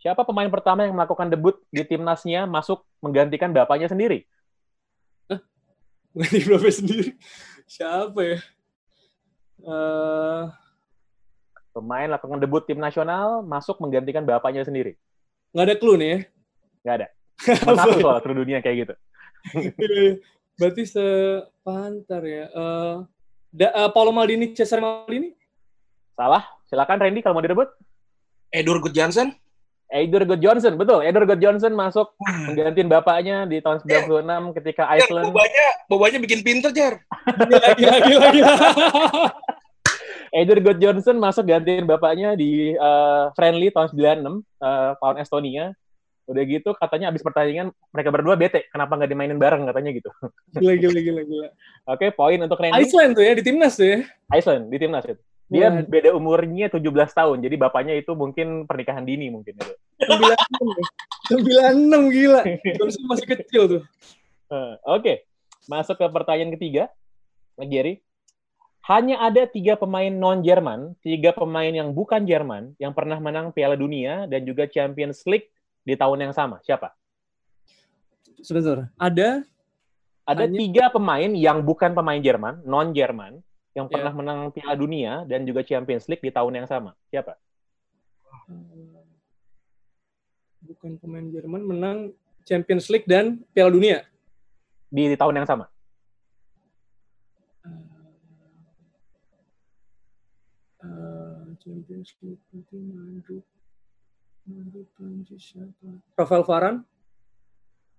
siapa pemain pertama yang melakukan debut di timnasnya masuk menggantikan bapaknya sendiri? Bukan di Blobnya sendiri. Siapa ya? Eh, Pemain lakukan debut tim nasional masuk menggantikan bapaknya sendiri. nggak ada clue nih ya? Nggak ada. Satu soal seluruh dunia kayak gitu. Iya, Berarti sepantar ya. Eh, da, eh, Paolo Maldini, Cesare Maldini? Salah. Silakan Randy kalau mau direbut. Edur Johnson. Eidur God Johnson, betul. Eidur God Johnson masuk menggantiin bapaknya di tahun 96 ketika Jar, Iceland. bobanya, bobanya bikin pinter, Jar. Gila, gila, gila, gila. Eidur God Johnson masuk gantiin bapaknya di eh, friendly tahun 96 eh, lawan Estonia. Udah gitu katanya abis pertandingan mereka berdua bete, kenapa nggak dimainin bareng katanya gitu. Gila, gila, gila, gila. Oke, poin untuk Randy. Iceland tuh ya, di timnas tuh ya. Iceland di timnas itu. Dia Wah. beda umurnya 17 tahun, jadi bapaknya itu mungkin pernikahan dini mungkin itu. 96 ya. 96 gila. Johnson masih kecil tuh. Eh, Oke, masuk ke pertanyaan ketiga, Gary. Hanya ada tiga pemain non-Jerman, tiga pemain yang bukan Jerman, yang pernah menang Piala Dunia dan juga Champions League di tahun yang sama. Siapa? Sebentar. Ada Ada Hanya- tiga pemain yang bukan pemain Jerman, non-Jerman, yang Ya. pernah menang Piala Dunia dan juga Champions League di tahun yang sama. Siapa? eh, bukan pemain Jerman menang Champions League dan Piala Dunia. Di, di tahun yang sama. Eh, Champions League itu Rafael Varan.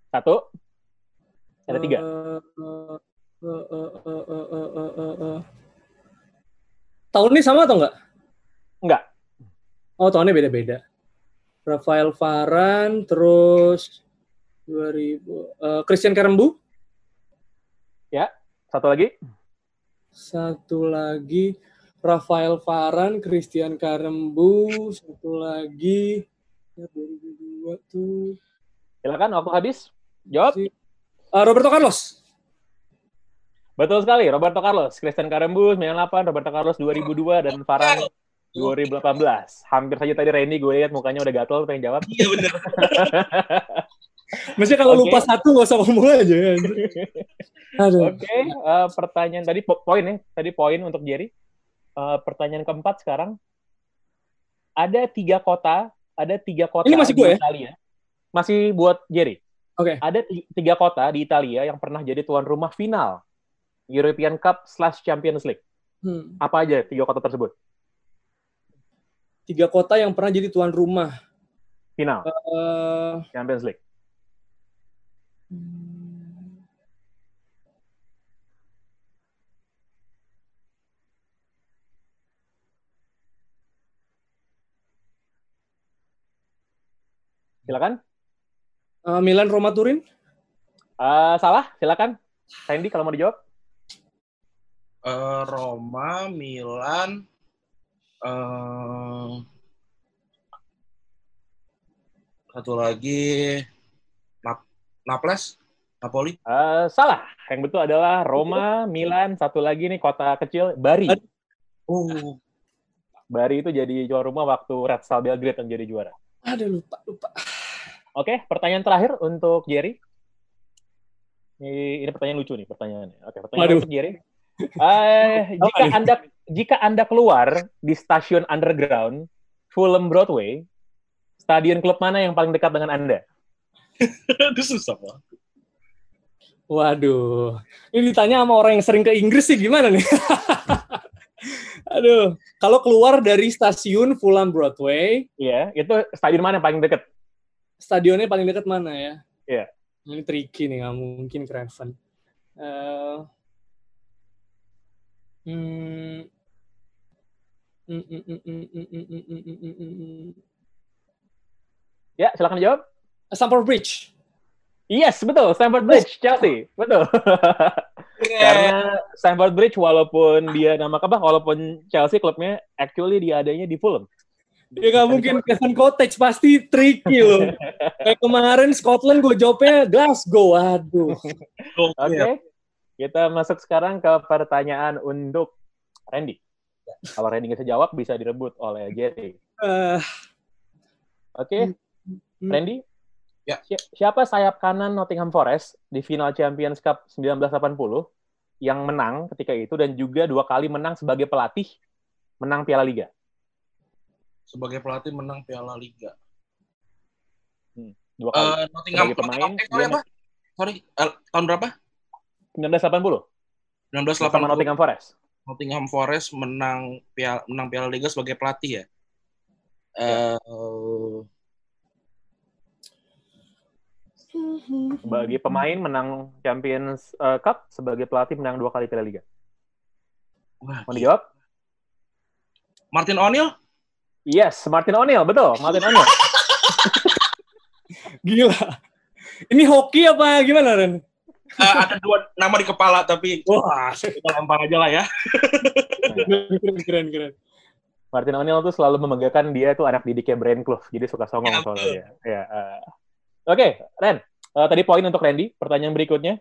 Satu. Ada tiga. Eh, eh, eh, Tahun ini sama atau enggak? Enggak. Oh, tahunnya beda-beda. Rafael Varan, terus 2000 uh, Christian Karembu? Ya, satu lagi. Satu lagi Rafael Varan, Christian Karembu, satu lagi 2002 tuh Silakan, waktu habis. Jawab. si- Eh, Roberto Carlos. Betul sekali, Roberto Carlos. Christian Karembus 98, Roberto Carlos 2002, dan Varane 2018. Hampir saja tadi Randy gue lihat mukanya udah gatel pengen jawab. Iya bener. Maksudnya kalau Oke. lupa satu nggak usah ngomong aja. Aduh. Oke, eh, pertanyaan tadi po- poin ya, tadi poin untuk Jerry. Eh, pertanyaan keempat sekarang. Ada tiga kota, ada tiga kota Ini masih di gue ya? Italia. Masih buat Jerry. Oke. Ada ti- tiga kota di Italia yang pernah jadi tuan rumah final European Cup slash Champions League. Hmm. Apa aja tiga kota tersebut? Tiga kota yang pernah jadi tuan rumah. Final Eh, Champions League. Silakan. Eh, Milan, Roma, Turin. Eh, salah, silakan. Randy kalau mau dijawab. Eh, Roma, Milan, eh, satu lagi Nap Naples, Napoli. Eh, salah. Yang betul adalah Roma, Milan, satu lagi nih kota kecil Bari. Oh, Bari itu jadi juara rumah waktu Red Star Belgrade yang jadi juara. Aduh, lupa, lupa. Oke, pertanyaan terakhir untuk Jerry. Ini, ini pertanyaan lucu nih pertanyaannya. Oke, pertanyaan Waduh. untuk Jerry. Eh, jika anda jika anda keluar di stasiun underground Fulham Broadway, stadion klub mana yang paling dekat dengan anda? itu susah banget. Waduh. Ini ditanya sama orang yang sering ke Inggris sih gimana nih? Aduh. Kalau keluar dari stasiun Fulham Broadway, Iya, itu stadion mana yang paling dekat? stadionnya paling dekat mana ya? Iya. Yeah. Ini tricky nih, nggak mungkin Craven. Uh, hmm, Ya, silakan jawab. Stamford Bridge. Yes, betul. Stamford Bridge, Chelsea. Betul. Karena Stamford Bridge walaupun dia nama apa, walaupun Chelsea klubnya actually dia adanya di Fulham. Ya nggak mungkin Craven Cottage pasti tricky loh. Kayak kemarin Scotland gue jawabnya Glasgow. Waduh. Oke. Kita masuk sekarang ke pertanyaan untuk Randy. Kalau Randy nggak bisa jawab, bisa direbut oleh Jerry. Eh, Oke, Hmm. Randy. Ya. Si- Siapa sayap kanan Nottingham Forest di final Champions Cup 1980 yang menang ketika itu dan juga dua kali menang sebagai pelatih menang Piala Liga? Sebagai pelatih menang Piala Liga. Dua kali. Eh, Nottingham, Sebagai pemain, Nottingham- eh, sorry apa? Sorry, eh, tahun berapa? 1980 bersama 1980. Nottingham Forest. Nottingham Forest menang piala, menang Piala Liga sebagai pelatih ya. Eh, Sebagai pemain menang Champions eh, Cup, sebagai pelatih menang dua kali Piala Liga. wah, Mau dijawab? Martin O'Neill? Yes, Martin O'Neill, betul. Martin O'Neill. Gila. Ini hoki apa gimana, Ren? Eh, ada dua nama di kepala tapi Wah, kita lempar aja lah ya. keren, keren, keren. Martin O'Neill tuh selalu membanggakan dia tuh anak didiknya Brian Clough, jadi suka songong Ya, soalnya dia. Ya, eh. Oke, Ren. Eh, tadi poin untuk Randy. Pertanyaan berikutnya.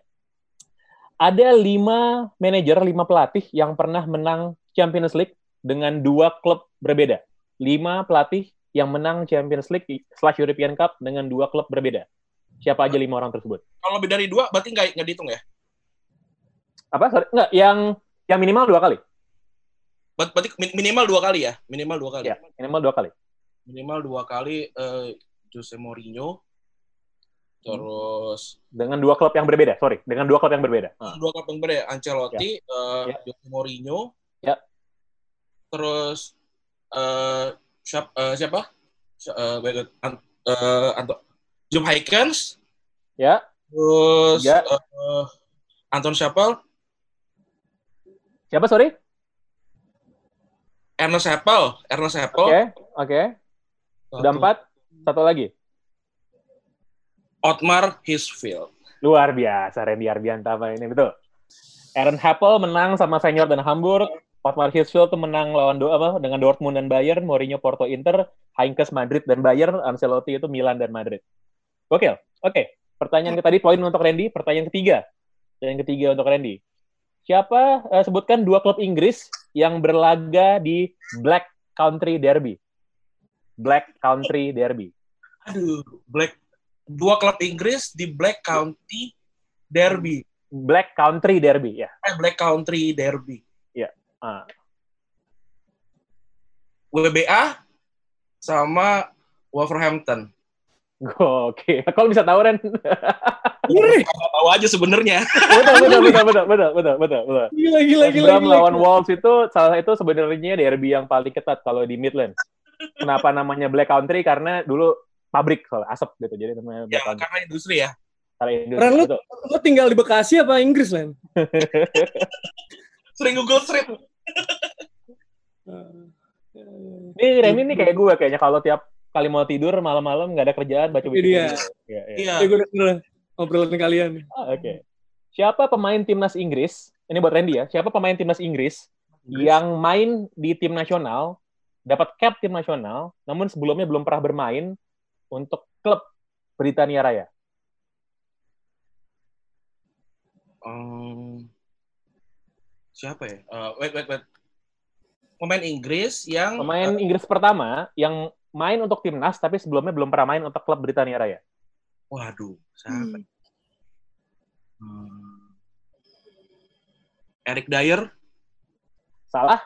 Ada lima manajer, lima pelatih yang pernah menang Champions League dengan dua klub berbeda. Lima pelatih yang menang Champions League slash European Cup dengan dua klub berbeda. Siapa aja lima orang tersebut? Kalau lebih dari dua berarti nggak nggak dihitung ya? Apa? Sorry, enggak, yang yang minimal dua kali. Ber- Berarti min- minimal dua kali ya? Minimal dua kali. Ya, minimal dua kali. Minimal dua kali eh, Jose Mourinho. Terus Dengan dua klub yang berbeda. Sorry, dengan dua klub yang berbeda. Ah. dua klub yang berbeda, Ancelotti, eh, Ya. Jose Mourinho. Ya. Terus eh siapa eh, siapa? Si- eh, baik, An- eh, Anto Jupp Heynckes. Ya, Terus Ya. eh, Anton Schappel, siapa sorry? Ernest Happel, Ernest Oke, Happel. oke. Sudah empat. Satu lagi. Otmar Hitzfeld. Luar biasa Randy Arbianta apa ini betul. Aaron Happel menang sama Feyenoord dan Hamburg. Otmar Hitzfeld tuh menang lawan do apa dengan Dortmund dan Bayern, Mourinho Porto Inter, Heinkes Madrid dan Bayern, Ancelotti itu Milan dan Madrid. Oke, oke. Pertanyaan ke tadi poin untuk Randy, pertanyaan ketiga. Yang ketiga untuk Randy. Siapa eh, sebutkan dua klub Inggris yang berlaga di Black Country Derby? Black Country Derby. Aduh, Black dua klub Inggris di Black County Derby. Black Country Derby ya. Eh, Black Country Derby. Ah. WBA sama Wolverhampton. Oke, kalau bisa tahu Ren. Nggak tahu aja sebenarnya. betul, betul, betul, betul, betul, betul, betul, betul. Gila, gila, West gila. Brom gila, lawan gila. Wolves itu salah itu sebenarnya derby yang paling ketat kalau di Midland. Kenapa namanya Black Country? Karena dulu pabrik soalnya asap gitu, jadi namanya ya, Black Country. karena industri ya. Kalau Indonesia, Ren, lu-. Lo tinggal di Bekasi apa Inggris, Len? Sering Google Street. Ini Remy nih kayak gue kayaknya kalau tiap kali mau tidur malam-malam nggak ada kerjaan baca dia. Iya, iya. Iya. Ya, gue obrolan kalian. Ah, Oke. Siapa pemain timnas Inggris? Ini buat Randy ya. Siapa pemain timnas Inggris yang main di tim nasional, dapat cap tim nasional, namun sebelumnya belum pernah bermain untuk klub Britania Raya? Hmm, siapa ya? Eh, wait, wait, wait. Pemain Inggris yang Pemain Inggris pertama yang main untuk timnas tapi sebelumnya belum pernah main untuk klub Britania Raya. waduh, siapa? Hmm. Eric Dyer. Salah?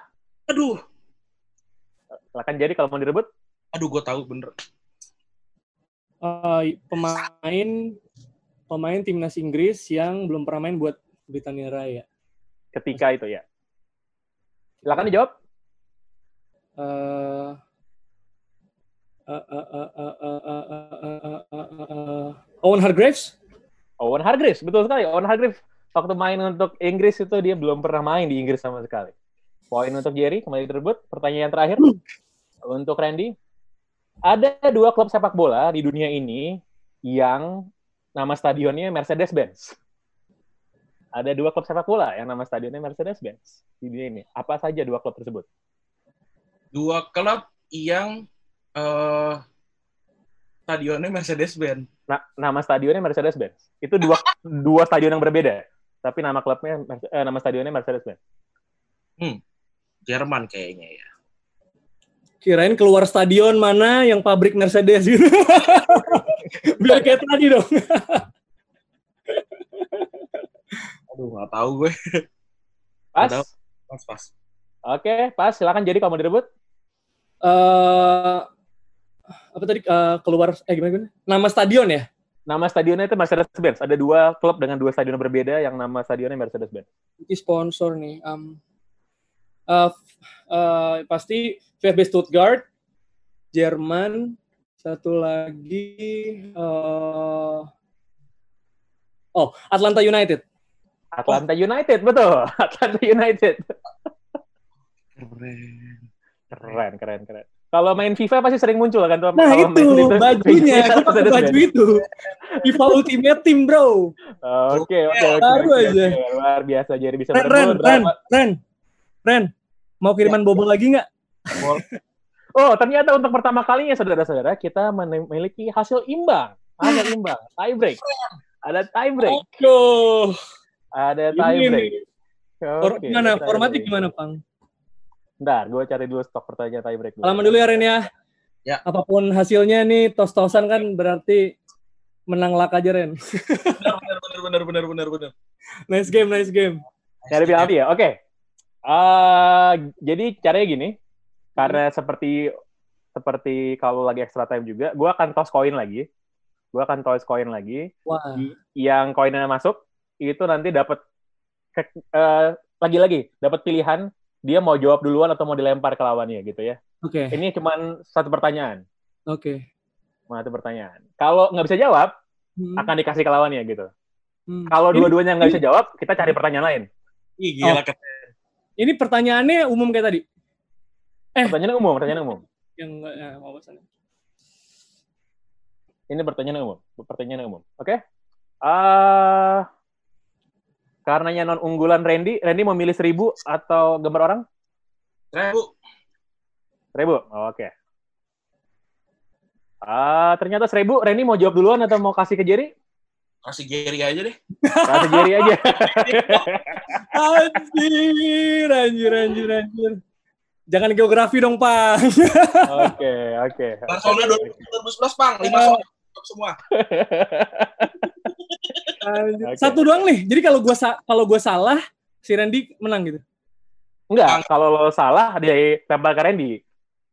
Aduh, Silakan jadi kalau mau direbut. aduh gue tahu bener. Eh, pemain pemain timnas Inggris yang belum pernah main buat Britania Raya. Ketika itu ya. Silakan dijawab. Eh, eh, eh, eh, eh, eh, eh, eh, eh, eh, eh, eh. Owen Hargreaves? Owen Hargreaves, betul sekali. Owen Hargreaves waktu main untuk Inggris itu dia belum pernah main di Inggris sama sekali. Poin untuk Jerry, kembali direbut. Pertanyaan terakhir untuk Randy. Ada dua klub sepak bola di dunia ini yang nama stadionnya Mercedes-Benz. Ada dua klub sepak bola yang nama stadionnya Mercedes-Benz di dunia ini. Apa saja dua klub tersebut? Dua klub yang eh stadionnya Mercedes-Benz. Nah, nama stadionnya Mercedes-Benz. Itu dua dua stadion yang berbeda, tapi nama klubnya eh, nama stadionnya Mercedes-Benz. Jerman kayaknya ya. Kirain keluar stadion mana yang pabrik Mercedes gitu. Biar kayak tadi dong. Aduh, nggak tahu gue. Pas. Ada. Pas, pas. Oke, pas. Silakan jadi kalau mau direbut. Eh apa tadi eh, keluar eh gimana, gimana? Nama stadion ya? Nama stadionnya itu Mercedes-Benz. Ada dua klub dengan dua stadion berbeda yang nama stadionnya Mercedes-Benz. Ini sponsor nih. Um, eh, f- eh, pasti VfB Stuttgart, Jerman, satu lagi eh, oh Atlanta United. Atlanta United, betul. Atlanta United. Keren. Keren, keren, keren. Kalau main FIFA pasti sering muncul kan tuh. Nah kalau itu main bajunya, gue pakai baju itu. FIFA Ultimate Team bro. Oke, oke, oke. Baru aja. Luar biasa jadi bisa Ren, Ren. Ren. Ren, Ren. Mau kiriman bobol lagi nggak? Oh, ternyata untuk pertama kalinya saudara-saudara kita memiliki hasil imbang. Hasil imbang, tie break. Ada tie break. Aduh. Ada Ini tie nih. break. For- Oke, gimana? Formatnya break. gimana, Pang? Bentar, gue cari dulu stok pertanyaan tie break. dulu. Dulu ya, Ren ya. Ya. Apa pun hasilnya nih, tos-tosan kan berarti menang lak aja, Ren. Benar, benar, benar, benar, benar, benar, nice game, nice game. Cari penalti ya? Oke. Ah, jadi caranya gini, karena seperti seperti kalau lagi extra time juga, gue akan toss koin lagi. Gue akan toss koin lagi. Wah. Yang koinnya masuk, itu nanti dapat ke- eh, lagi-lagi dapat pilihan dia mau jawab duluan atau mau dilempar ke lawannya gitu ya. Oke, Ini cuma satu pertanyaan, oke. cuma satu pertanyaan. Kalau nggak bisa jawab, Hmm, akan dikasih ke lawannya gitu. hmm. Kalau dua-duanya nggak bisa jawab, kita cari pertanyaan lain. Ih, gila. Oh. Ini pertanyaannya umum kayak tadi. Eh. Pertanyaan umum, pertanyaan umum. Yang nggak ya, mau pesan. Ini pertanyaan umum, pertanyaan umum. Oke. Ah, karenanya non unggulan Randy, Randy mau milih seribu atau gambar orang? Seribu. Seribu. Oh, Oke. Ah, ternyata seribu. Randy mau jawab duluan atau mau kasih ke Jerry? Kasih Gary aja deh. Kasih Jerry aja. Anjir, anjir, anjir, anjir. Jangan geografi dong, Pak. Oke, oke. Barcelona 2011, Bang. 5 Oh. soal semua. Oke. Satu doang nih. Jadi kalau gua kalau gua salah, si Randy menang gitu. Enggak, kalau lo salah dia lempar ke Randy.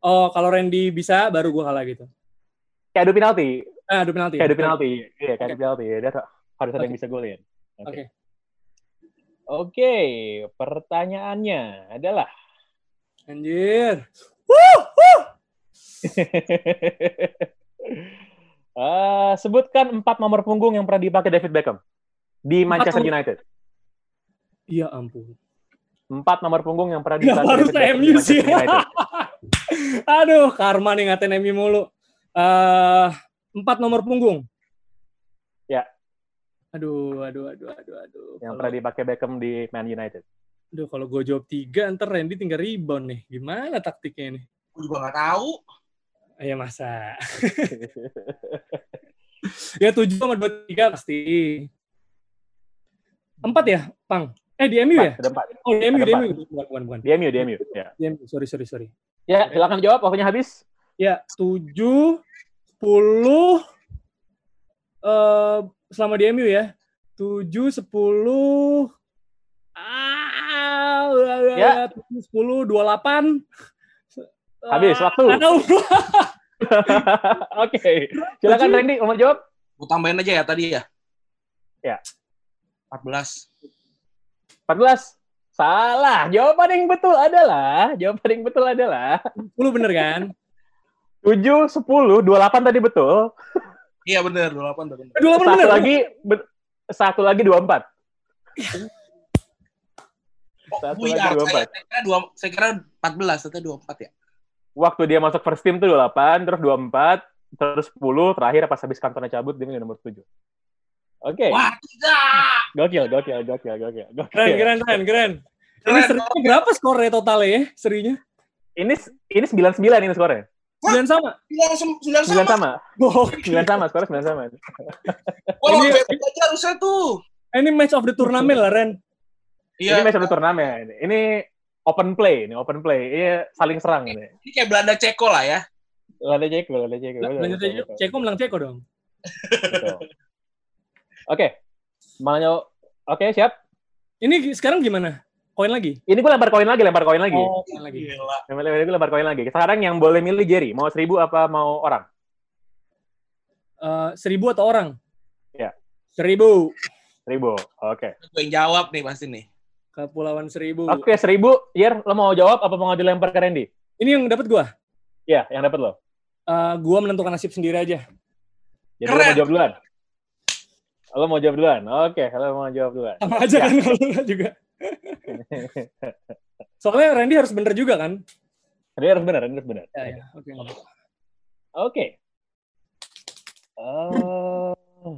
Oh, kalau Randy bisa baru gua kalah gitu. Kayak adu penalti. Ah, adu penalti. Kayak adu penalti. Iya, kayak adu penalti. Dia harus ada yang bisa golin. Oke. Oke, pertanyaannya adalah Anjir. Eh, sebutkan empat nomor punggung yang pernah dipakai David Beckham di Empat Manchester nomor- United. Iya ampun. Empat nomor punggung yang pernah dipakai harus Beckham di MU sih? Manchester United. Aduh, karma nih ngatain MU mulu. Eh, empat nomor punggung. Ya. Aduh, aduh, aduh, aduh, aduh. Yang pernah dipakai Beckham di Man United. Aduh, kalau gue jawab tiga, ntar Randy tinggal rebound nih. Gimana taktiknya nih? Gue juga nggak tahu. Ya masa. ya tujuh sama dua tiga pasti. Empat ya, Pang? Eh di MU ya? Empat, ada empat. Oh di MU, di empat. MU. Bukan, bukan, bukan. Di MU, di MU. Ya. Di MU. Sorry, sorry, sorry. ya, silakan jawab. Waktunya habis. Ya, tujuh, sepuluh, eh selama di MU ya. Tujuh, sepuluh, ah, Ya. tujuh, sepuluh, dua delapan. Habis, waktu. Aduh. Oke. Silakan Tujuh. Randy, mau jawab? Gue tambahin aja ya tadi ya. Ya. 14. 14. Salah. Jawaban yang betul adalah, jawaban yang betul adalah 10 bener kan? 7, 10, 28 tadi betul. Iya bener, 28 udah bener. Eh, 28 Satu bener. lagi, be- satu lagi 24. Oh, Satu Buyar. lagi Saya, 24. saya kira dua, saya kira 14, ternyata 24 ya. Waktu dia masuk first team tuh 28, terus 24, terus 10, terakhir pas habis kantornya cabut dia nomor 7. Oke. Wah, tidak. Gokil, gokil, gokil, gokil. gokil. Keren, keren, keren, keren. Ini serinya berapa skornya totalnya ya? Serinya? Ini ini 99 ini skornya. Sembilan sama. Bilang sem- 9 9 sama. sama. Oke. 9 sama, skornya 9 sama. Wah, Ini- ini aja harusnya tuh. Ini match of the tournament lah, Ren. Ini Iya, match of the turnamen. Ini open play, ini open play. Ini saling serang ini. ini kayak Belanda Ceko lah ya. Ada Ceko, ada Ceko. aja. betul, Ceko menang Ceko dong. Oke. Mau nyaw- Oke, siap. Ini sekarang gimana? Koin lagi? Ini gue lempar koin lagi, lempar koin lagi. Oh, koin lagi. Gila. Lempar gue lempar koin lagi. Sekarang yang boleh milih Jerry, mau seribu apa mau orang? Eh, seribu atau orang? Ya. Seribu. Seribu. Oke. Gue yang jawab nih pasti nih. Kepulauan Seribu. Oke, seribu. Yer, lo mau jawab apa mau dilempar ke Randy? Ini yang dapat gua. Ya, yang dapat lo. Eh, gua menentukan nasib sendiri aja. Jadi lo Keren. mau jawab duluan. Lo mau jawab duluan. Oke, lo mau jawab duluan. Sama aja Ya. kan kalau juga. Soalnya Randy harus bener juga kan? Ini harus benar, ini harus benar. Ya, ya. Oke. apa-apa. Oke. Eh,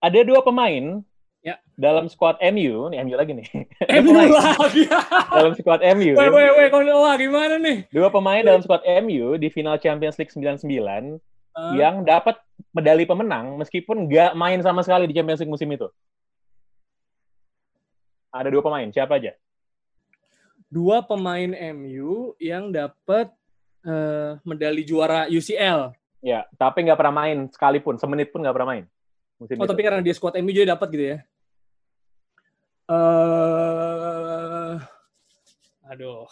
ada dua pemain Ya. dalam squad MU, nih MU lagi nih. MU lagi. dalam squad MU. Weh, weh, weh, kau wah gimana nih? Dua pemain dalam squad MU di final Champions League 99 Eh, yang dapat medali pemenang meskipun nggak main sama sekali di Champions League musim itu. Ada dua pemain, siapa aja? dua pemain MU yang dapat eh, medali juara UCL. Ya, tapi nggak pernah main sekalipun, semenit pun nggak pernah main. Musim Oh, itu. tapi karena dia squad MU jadi dapat gitu ya uh, aduh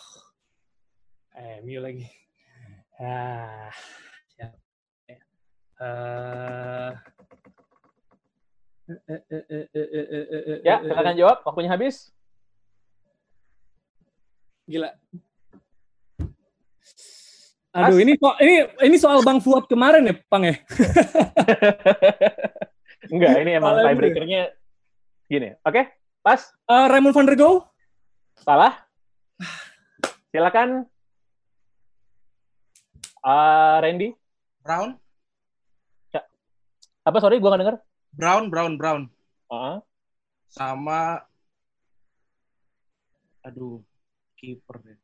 eh mil lagi ah eh, eh, ya uh, ya silakan jawab waktunya habis gila Aduh, Mas. ini kok ini ini soal Bang Fuad kemarin ya, Pang ya? Enggak, ini emang tiebreakernya gini. Oke, okay? Pas. Eh, Raymond van der Go? Salah. Silakan. Ah, Randy. Brown, Apa sorry, gua nggak denger. Brown, Brown, Brown. Ah, Sama aduh, kiper deh.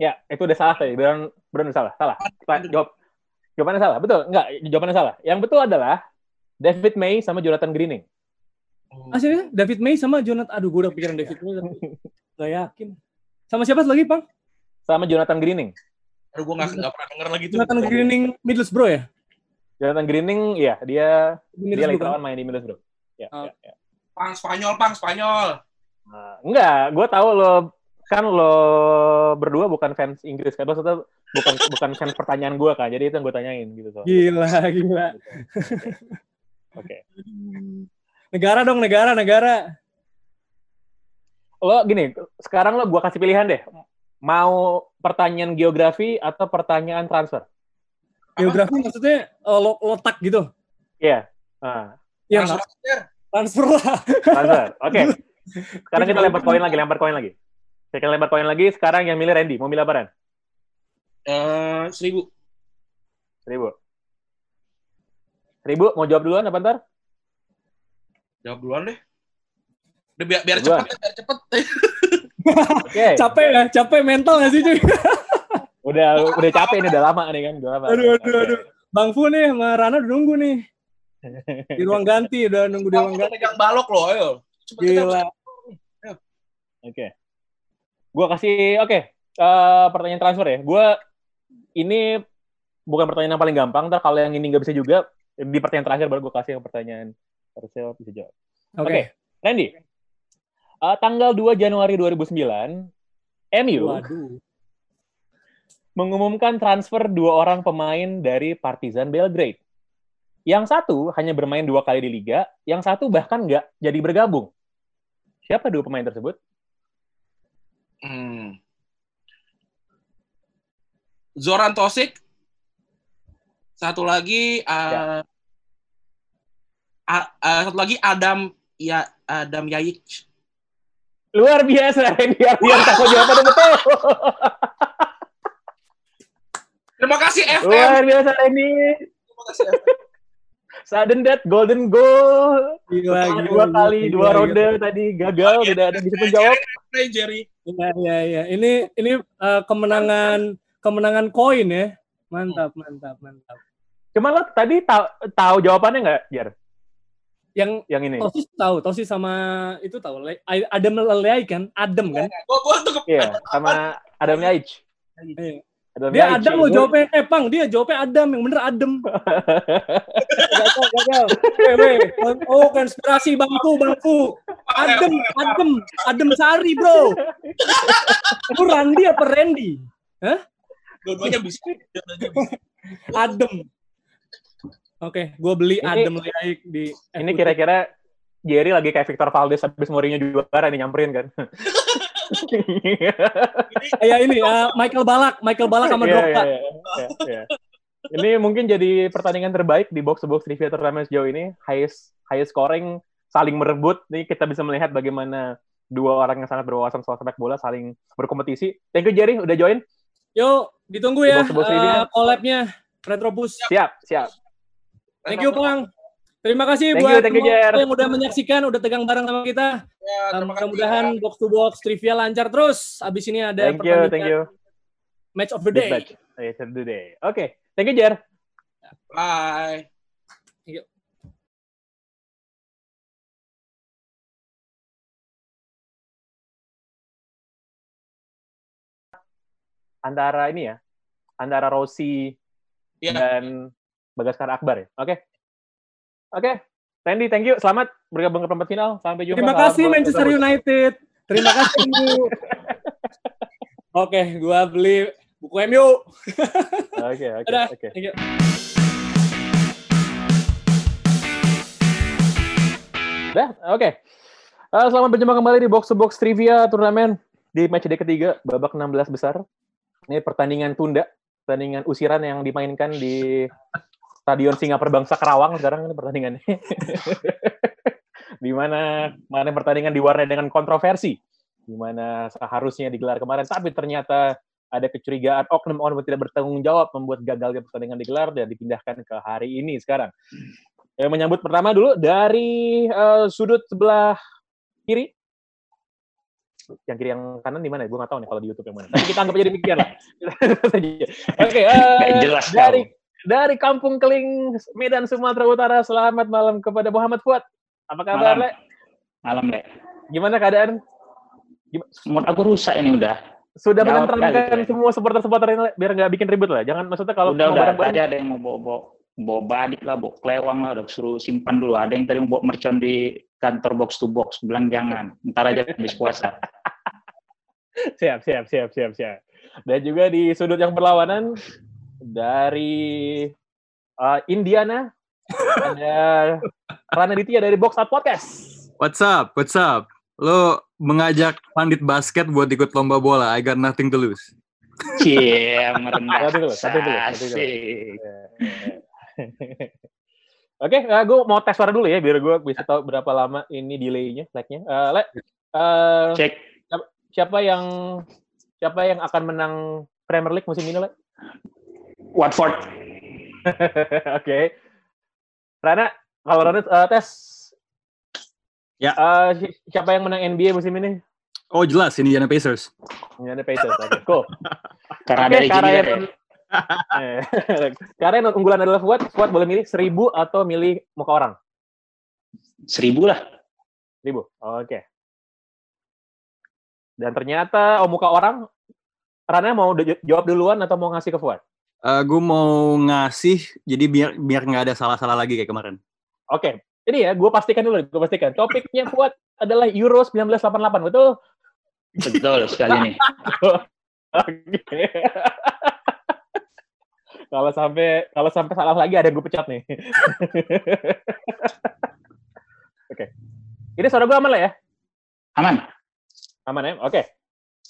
ya, itu udah salah tadi. Brown, Brown udah salah. Salah. Jawab. Jawabannya salah. Betul. Enggak, jawabannya salah. Yang betul adalah David May sama Jonathan Greening. Oh, Aslinya David May sama Jonathan. Aduh, gue udah pikiran David May tapi gak yakin. Sama siapa lagi, Pang? Sama Jonathan Greening. Aduh, gue nggak pernah denger lagi tuh. Jonathan Greening Middlesbrough ya? Jonathan Greening, ya, dia Di dia lagi kan? lawan main di Middlesbrough. Ya, Oh. ya, ya. Pang Spanyol, Pang Spanyol. Nah, enggak, gue tahu lo kan lo berdua bukan fans Inggris kan, maksudnya bukan bukan fans pertanyaan gue kan, jadi itu yang gue tanyain gitu so. Gila, gila. Oke. Negara dong, negara, negara. Lo gini, sekarang lo gue kasih pilihan deh, mau pertanyaan geografi atau pertanyaan transfer? Geografi maksudnya eh, lo- letak gitu. Iya. Nah, Ya, Transfer nggak- akhir. transfer lah. transfer. Oke. Sekarang kita lempar koin lagi, lempar koin lagi. Kita lempar koin lagi. Sekarang yang milih Randy, mau milih apaan? Eh, seribu. Seribu. Seribu, mau jawab duluan apa ntar? Jawab duluan deh. Udah biar, biar Duluan. cepet, biar cepet. Oke. Capek ya, capek mental gak sih cuy? Udah udah capek ini udah lama nih kan, udah lama. Aduh, aduh, aduh. Bang Fu nih sama Rana udah nunggu nih. Di ruang ganti, udah nunggu di ruang ganti. pegang balok loh, ayo. Cepet kita Gila. Oke. Gua kasih oke. eh, pertanyaan transfer ya. Gua ini bukan pertanyaan yang paling gampang. Ntar kalau yang ini nggak bisa juga di pertanyaan terakhir baru gue kasih yang pertanyaan harusnya bisa jawab. Oke. Oke. Randy. eh, tanggal 2 Januari 2009 MU Waduh. mengumumkan transfer dua orang pemain dari Partizan Belgrade. Yang satu hanya bermain dua kali di liga, yang satu bahkan nggak jadi bergabung. Siapa dua pemain tersebut? Hmm. Zoran Tosik. Satu lagi uh, a- uh, satu lagi Adam ya Adam Yayic. Luar biasa, Randy Ardian takut jawabannya betul. Terima kasih FM. Luar biasa Randy. Terima kasih FM. Sudden death, golden goal. Gila, gila, dua gila, kali, gila, dua gila. ronde tadi gagal, tidak ada yang bisa menjawab. Jerry. Iya, iya, iya. Ini ini eh, kemenangan kemenangan koin ya. Mantap, mantap, mantap. Cuma lo tadi tahu tahu jawabannya nggak, Jar? Yang Yang ini. Tosis tahu, Tosis sama itu tahu. Adam Leleai kan? Adam kan? Gua gua tuh ke Iya, sama Adam Yaich. Iya. Adam Dia Yaich. Adam lo Gua- jawabnya. Eh, Pang, dia jawabnya Adam. Yang bener Adam. gagal, gagal. Weh. Oh, konspirasi bangku, bangku. Adem, adem, adem sari, bro. Lu Randi apa Randy? bisa. Dua-duanya bisa. Adem. Oke, gue beli Ini- Adem Liaik di Ini kira-kira Jerry lagi kayak Victor Valdes habis Mourinho juara nih nyamperin kan. ya ini eh, Michael Balak, Michael Balak sama Iya, Drogba. iya, iya, iya. Ini mungkin jadi pertandingan terbaik di box to box trivia turnamen sejauh ini. Highest highest scoring, saling merebut. Nih kita bisa melihat bagaimana dua orang yang sangat berwawasan soal sepak bola saling berkompetisi. Thank you Jerry udah join. Yuk, ditunggu Di ya ini ya. eh, collab-nya Retropus. Siap, siap. Thank you, Pang. Terima kasih Thank buat you, thank you, yang udah menyaksikan, udah tegang bareng sama kita. Ya. Mudah-mudahan box to box trivia lancar terus. Abis ini ada Thank you, thank you. match of the day. match. Yes, of the day. Oke, thank you Jer. Bye. Antara ini ya, antara Rossi Iya. dan Bagaskar Akbar ya. Oke. Oke. Randy, thank you. Selamat bergabung ke perempat final. Sampai jumpa. Terima kasih Manchester. United. Terima kasih. Oke, gua beli buku MU. Oke, oke, oke. Thank you. Dah, oke. Eh, selamat berjumpa kembali di Box to Box Trivia turnamen di match day ketiga, babak 16 besar. Ini pertandingan tunda, pertandingan usiran yang dimainkan di Stadion Singapura Bangsa Kerawang sekarang ini pertandingannya. di mana mana pertandingan diwarnai dengan kontroversi, di mana seharusnya digelar kemarin, tapi ternyata ada kecurigaan oknum-oknum tidak bertanggung jawab membuat gagalnya pertandingan digelar dan dipindahkan ke hari ini sekarang. Yang menyambut pertama dulu dari eh, sudut sebelah kiri. Yang kiri yang kanan di mana? Gue nggak tahu nih kalau di YouTube yang mana. Tapi kita anggap aja demikian lah. Oke, eh, Nggak jelas dari dari Kampung Keling, Medan, Sumatera Utara. Selamat malam kepada Muhammad Fuad. Apa kabar, Malam. Le? Malam, Le. Gimana keadaan? Gim- Mood aku rusak ini udah. Sudah Le. semua supporter-supporter ini, Le? biar nggak bikin ribut lah. Jangan maksudnya kalau udah, udah. Tadi ada yang mau bawa, bawa, bawa badik lah, bawa kelewang lah, udah suruh simpan dulu. Ada yang tadi mau bawa mercon di kantor box to box. Bilang jangan. Ntar aja habis puasa. Siap, siap, siap, siap, siap. Dan juga di sudut yang berlawanan dari uh, Indiana ada Rana Ditya dari Box Out Podcast. What's up? What's up? Lo mengajak pandit basket buat ikut lomba bola. I got nothing to lose. Cie, merendah. Satu dulu, satu dulu, satu dulu. Asik. Oke, gue mau tes suara dulu ya biar gue bisa tahu berapa lama ini delay-nya, lag-nya. Eh, Le, eh, Cek. siapa yang siapa yang akan menang Premier League musim ini, Le? Watford. Oke. Rana, kalau Rana eh, tes. Ya. Eh, si- siapa yang menang NBA musim ini? Oh jelas, Indiana Pacers. Indiana Pacers. Oke, cool. Karena Oke, ada izin karena ya. Eh, karena yang unggulan adalah Fuad, Fuad boleh milih seribu atau milih muka orang? Seribu lah. Seribu. Oke. Dan ternyata, oh muka orang, Rana mau jawab duluan atau mau ngasih ke Fuad? Gue Eh, mau ngasih, jadi biar biar nggak ada salah-salah lagi kayak kemarin. Oke. Ini ya, gue pastikan dulu, gue pastikan. Topiknya Fuad adalah Euro 1988, betul? Betul sekali nih. Oke. kalau sampai kalau sampai salah lagi ada yang gue pecat nih. Oke. Ini suara gue aman lah ya? Aman. Aman ya? Oke.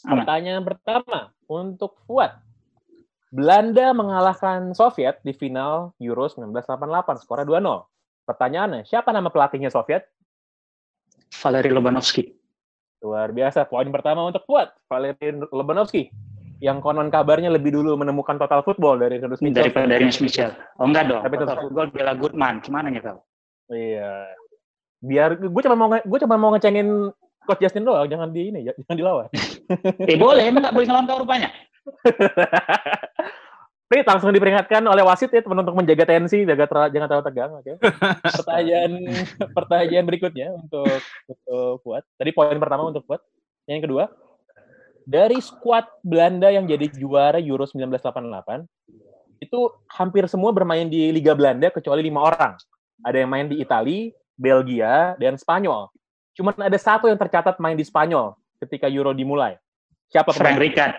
Aman. Pertanyaan pertama untuk Fuad. Belanda mengalahkan Soviet di final Euro 1988, skornya 2-0. Pertanyaannya, siapa nama pelatihnya Soviet? Valery Lobanovsky. Luar biasa. Poin pertama untuk Fuad, Valery Lobanovsky. Yang konon kabarnya lebih dulu menemukan total football dari Rinus Michel. Daripada dari Miss Michel. Oh enggak dong. Tapi tetap- Total football Bella Goodman. Gimana ya kau? Iya. Biar gue cuma mau gue cuma mau ngecengin Coach Justin doang, jangan di ini, jangan dilawan. Eh boleh, emang nggak boleh ngelawan kau rupanya. Prit langsung diperingatkan oleh wasit ya teman untuk menjaga tensi, jaga ter- jangan terlalu tegang, oke. Pertanyaan pertanyaan berikutnya untuk untuk Fuad. Tadi poin pertama untuk Fuad. Yang kedua, dari skuad Belanda yang jadi juara Euro 1988 itu hampir semua bermain di Liga Belanda kecuali lima orang. Ada yang main di Italia, Belgia, dan Spanyol. Cuman ada satu yang tercatat main di Spanyol ketika Euro dimulai. Siapa Frank pemain? Rijkaard.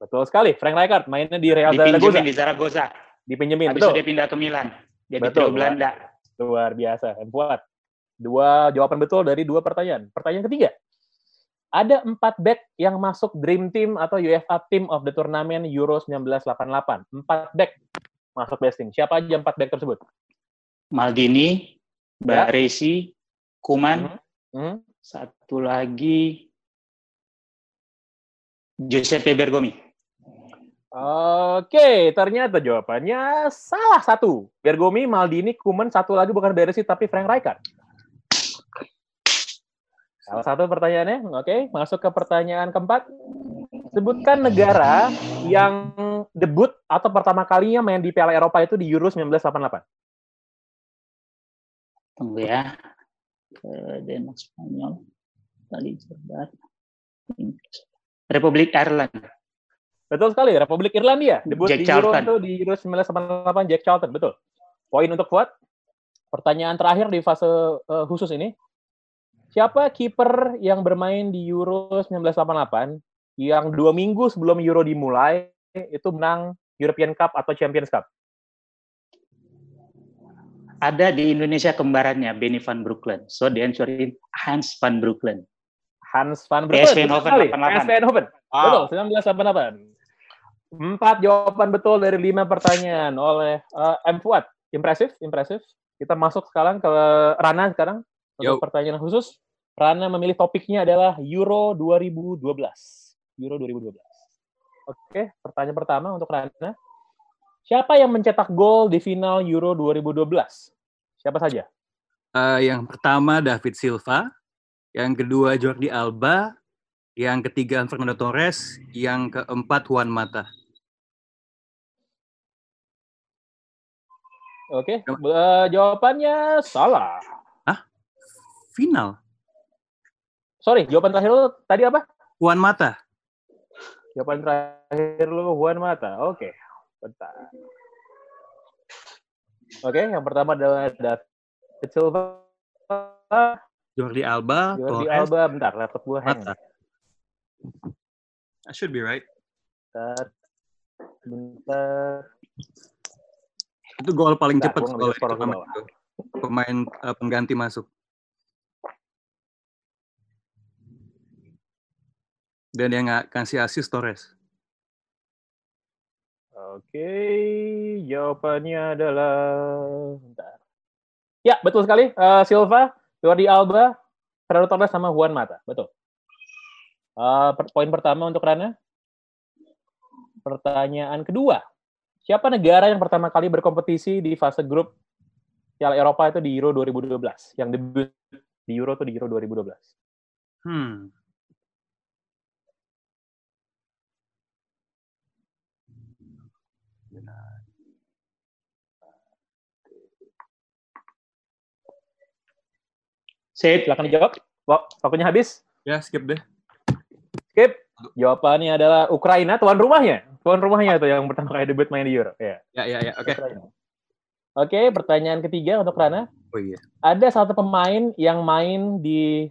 Betul sekali, Frank Rijkaard mainnya di Real Zaragoza. Dipinjemin di Zaragoza. Dipinjemin, Habis betul. dia pindah ke Milan. Dia Betul, Belanda. Luar biasa, dan Fuad. Dua jawaban betul dari dua pertanyaan. Pertanyaan ketiga. Ada empat back yang masuk Dream Team atau UEFA Team of the Tournament Euro 1988. Empat back masuk best team. Siapa aja empat back tersebut? Maldini, Ya. Baresi, Kuman, Hmm. Satu lagi Giuseppe Bergomi. Oke, ternyata jawabannya salah satu. Bergomi, Maldini, Kuman, satu lagi bukan Beresi tapi Frank Rijkaard. Salah satu pertanyaannya. Oke, masuk ke pertanyaan keempat. Sebutkan negara yang debut atau pertama kalinya main di Piala Eropa itu di Euro 1988. Tunggu ya. Eh, Denmark, Spanyol, Italia, Jordan, Inggris. Republik Ireland. Betul sekali, Republik Irlandia. Debut Jack di Euro Charlton. itu di Euro 1988 Jack Charlton, betul. Poin untuk Fuad. Pertanyaan terakhir di fase eh, khusus ini. Siapa kiper yang bermain di Euro 1988 yang dua minggu sebelum Euro dimulai itu menang European Cup atau Champions Cup? Ada di Indonesia kembarannya Benny van Broeklen. So the answer is Hans van Broeklen. Hans van PSV Breukelen. betul Eindhoven, sekali. 88. PSV Eindhoven. Betul, 1988. Empat jawaban betul dari lima pertanyaan oleh eh, M. Fuad. Impresif, impresif. Kita masuk sekarang ke Rana sekarang. Untuk Yo. pertanyaan khusus. Rana memilih topiknya adalah Euro 2012. Euro 2012. Oke, pertanyaan pertama untuk Rana. Siapa yang mencetak gol di final Euro 2012? Siapa saja? Eh, yang pertama David Silva, yang kedua Jordi Alba, yang ketiga Fernando Torres, yang keempat Juan Mata. Oke, eh, jawabannya salah. Final. Sorry, jawaban terakhir lu tadi apa? Juan Mata. Jawaban terakhir lu Juan Mata. Oke, bentar. Oke, yang pertama adalah David Silva, Jordi Alba, Jordi Torres, Alba. Bentar, laptop gua hang. Mata. That should be right. Bentar. Bentar. Itu gol paling Bentar, cepat skor itu. Pemain eh, pengganti masuk. Dan yang nggak kasih asis Torres. Oke, jawabannya adalah bentar. Ya, betul sekali. Eh, Silva, Jordi Alba, Fernando Torres sama Juan Mata. Betul. Per- poin pertama untuk Rana. Pertanyaan kedua. Siapa negara yang pertama kali berkompetisi di fase grup Piala Eropa itu di Euro 2012? Yang debut di Euro itu di Euro 2012. Hmm. Sip. Silakan dijawab. Wak- Waktunya habis. Ya, skip deh. Skip. Jawabannya adalah Ukraina, tuan rumahnya. Tuan rumahnya itu yang pertama kali debut main di Euro. Ya. Ya, ya, ya. Oke. Ukraina. Oke, pertanyaan ketiga untuk Rana. Oh iya. Ada satu pemain yang main di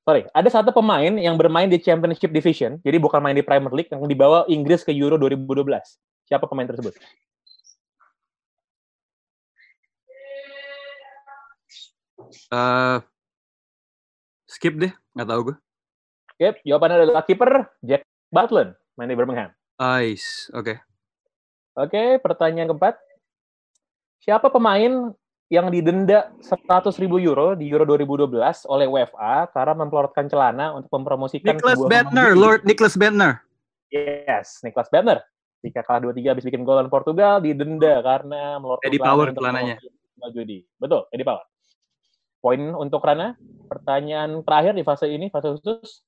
Sorry, ada satu pemain yang bermain di Championship Division, jadi bukan main di Premier League, yang dibawa Inggris ke Euro 2012. Siapa pemain tersebut? Eh, skip deh. Nggak tahu gue. Oke, jawabannya adalah kiper Jack Butland, main di Birmingham. Ice. Oke. Oke, pertanyaan keempat. Siapa pemain yang didenda 100 ribu euro di Euro 2012 oleh UEFA karena memplorotkan celana untuk mempromosikan Nicholas Bentner, Lord Nicholas Bentner. Yes, Niklas Bentner. Jika kalah 2-3 habis bikin gol lawan Portugal, didenda karena melorotkan Eddie Power celananya. judi. Betul, Eddie Power. Poin untuk Rana. Pertanyaan terakhir di fase ini, fase khusus.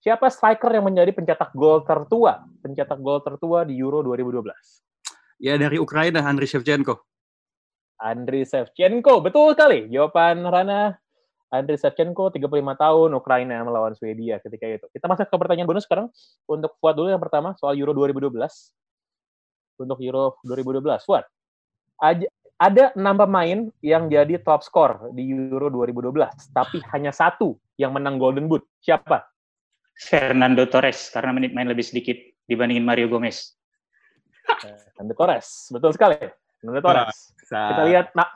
Siapa striker yang menjadi pencetak gol tertua? Pencetak gol tertua di Euro 2012. Ya dari Ukraina, Andriy Shevchenko. Andriy Shevchenko, betul sekali. Jawaban Rana, Andriy Shevchenko, 35 tahun, Ukraina melawan Swedia ketika itu. Kita masuk ke pertanyaan bonus sekarang. Untuk Fuad dulu yang pertama, soal Euro 2012. Untuk Euro 2012, Fuad. Ada enam pemain yang jadi top skor di Euro 2012, tapi hanya satu yang menang Golden Boot. Siapa? Fernando Torres karena menit main lebih sedikit dibandingin Mario Gomez. Fernando Torres. Betul sekali. Fernando Torres. Kita lihat na-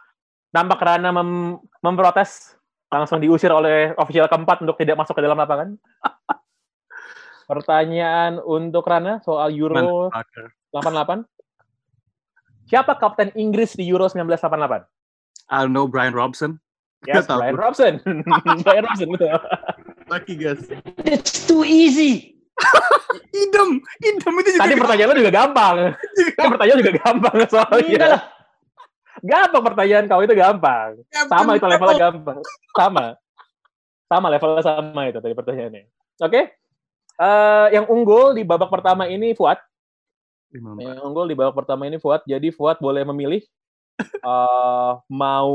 nampak Rana mem- memprotes langsung diusir oleh official keempat untuk tidak masuk ke dalam lapangan. Pertanyaan untuk Rana soal Euro Motherfucker. 88. Siapa kapten Inggris di Euro 1988? I don't know Brian Robson. Yes. Brian Robson. Brian Robson betul. Lucky guys. It's too easy. Idem, idem itu juga. Tadi pertanyaan lo juga gampang. Tadi pertanyaan juga gampang Enggak soalnya. lah. Gampang pertanyaan kau itu gampang. Sama itu levelnya gampang. Sama. Sama levelnya sama itu tadi pertanyaannya. Oke. Eh, yang unggul di babak pertama ini Fuad. Yang unggul di babak pertama ini Fuad. Jadi Fuad boleh memilih eh mau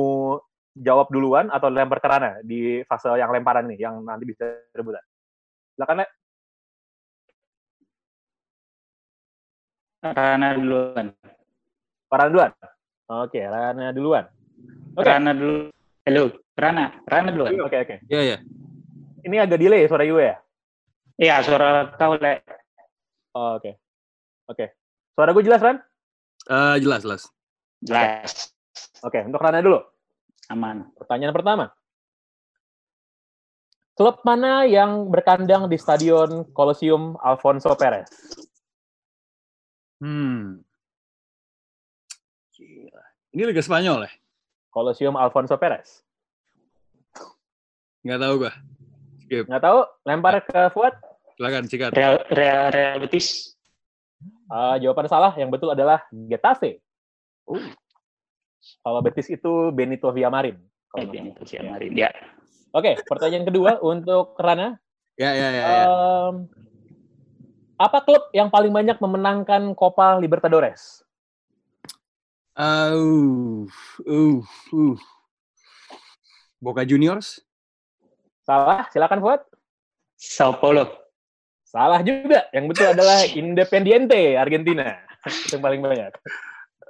jawab duluan atau lempar ke Rana di fase yang lemparan nih, yang nanti bisa rebutan. Silakan, Le. Rana duluan. Rana duluan. Oke, Rana duluan. Oke. Rana dulu. Halo, Rana. Rana duluan. Oke, oke. Iya, iya. Ini agak delay suara gue ya? Iya, suara kau, Le. Oh, Oke. Oke. Suara gue jelas, Ran? Eh, jelas, jelas. Jelas. Oke, untuk Rana dulu. Aman. Pertanyaan pertama. Klub mana yang berkandang di Stadion Colosseum Alfonso Perez? Hmm. Gila. Ini Liga Spanyol ya? Colosseum Alfonso Perez. Nggak tahu gua. Skip. Nggak tahu? Lempar ke Fuad? Silakan, sikat. Real, Real, Real Betis. Ah, jawaban salah. Yang betul adalah Getafe. Kalau Betis itu Benito Villamarin. Eh, Kalau Benito Villamarin. Ya. Oke, pertanyaan kedua untuk Rana. Ya, ya, ya. Eh, ya. Em, apa klub yang paling banyak memenangkan Copa Libertadores? Uh, uh, uh. Boca Juniors? Salah, silakan Fuad. Sao Paulo. Salah juga. Yang betul adalah Independiente Argentina. Yang paling banyak.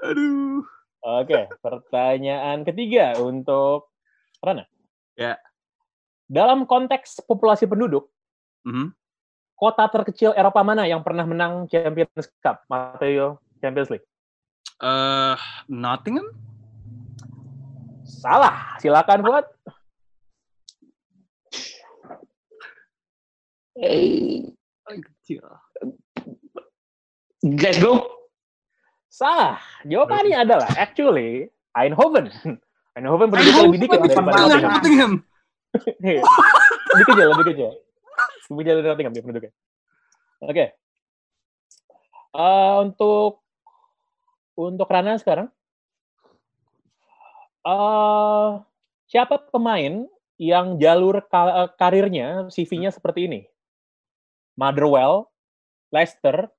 Aduh. Oke, pertanyaan ketiga untuk Rana. Ya. Dalam konteks populasi penduduk, Mhm. kota terkecil Eropa mana yang pernah menang Champions Cup, Matteo Champions League? Eh, Nottingham? Salah. Silakan buat. Eh, Kecil. Glasgow. Salah. Jawabannya adalah actually Eindhoven. Eindhoven penduduknya lebih dikit daripada Nottingham. Lebih kecil, lebih kecil. Lebih kecil dari Nottingham dia penduduknya. Oke. Eh, untuk untuk Rana sekarang, eh siapa pemain yang jalur ka- eh, karirnya CV-nya seperti ini? Motherwell, Leicester,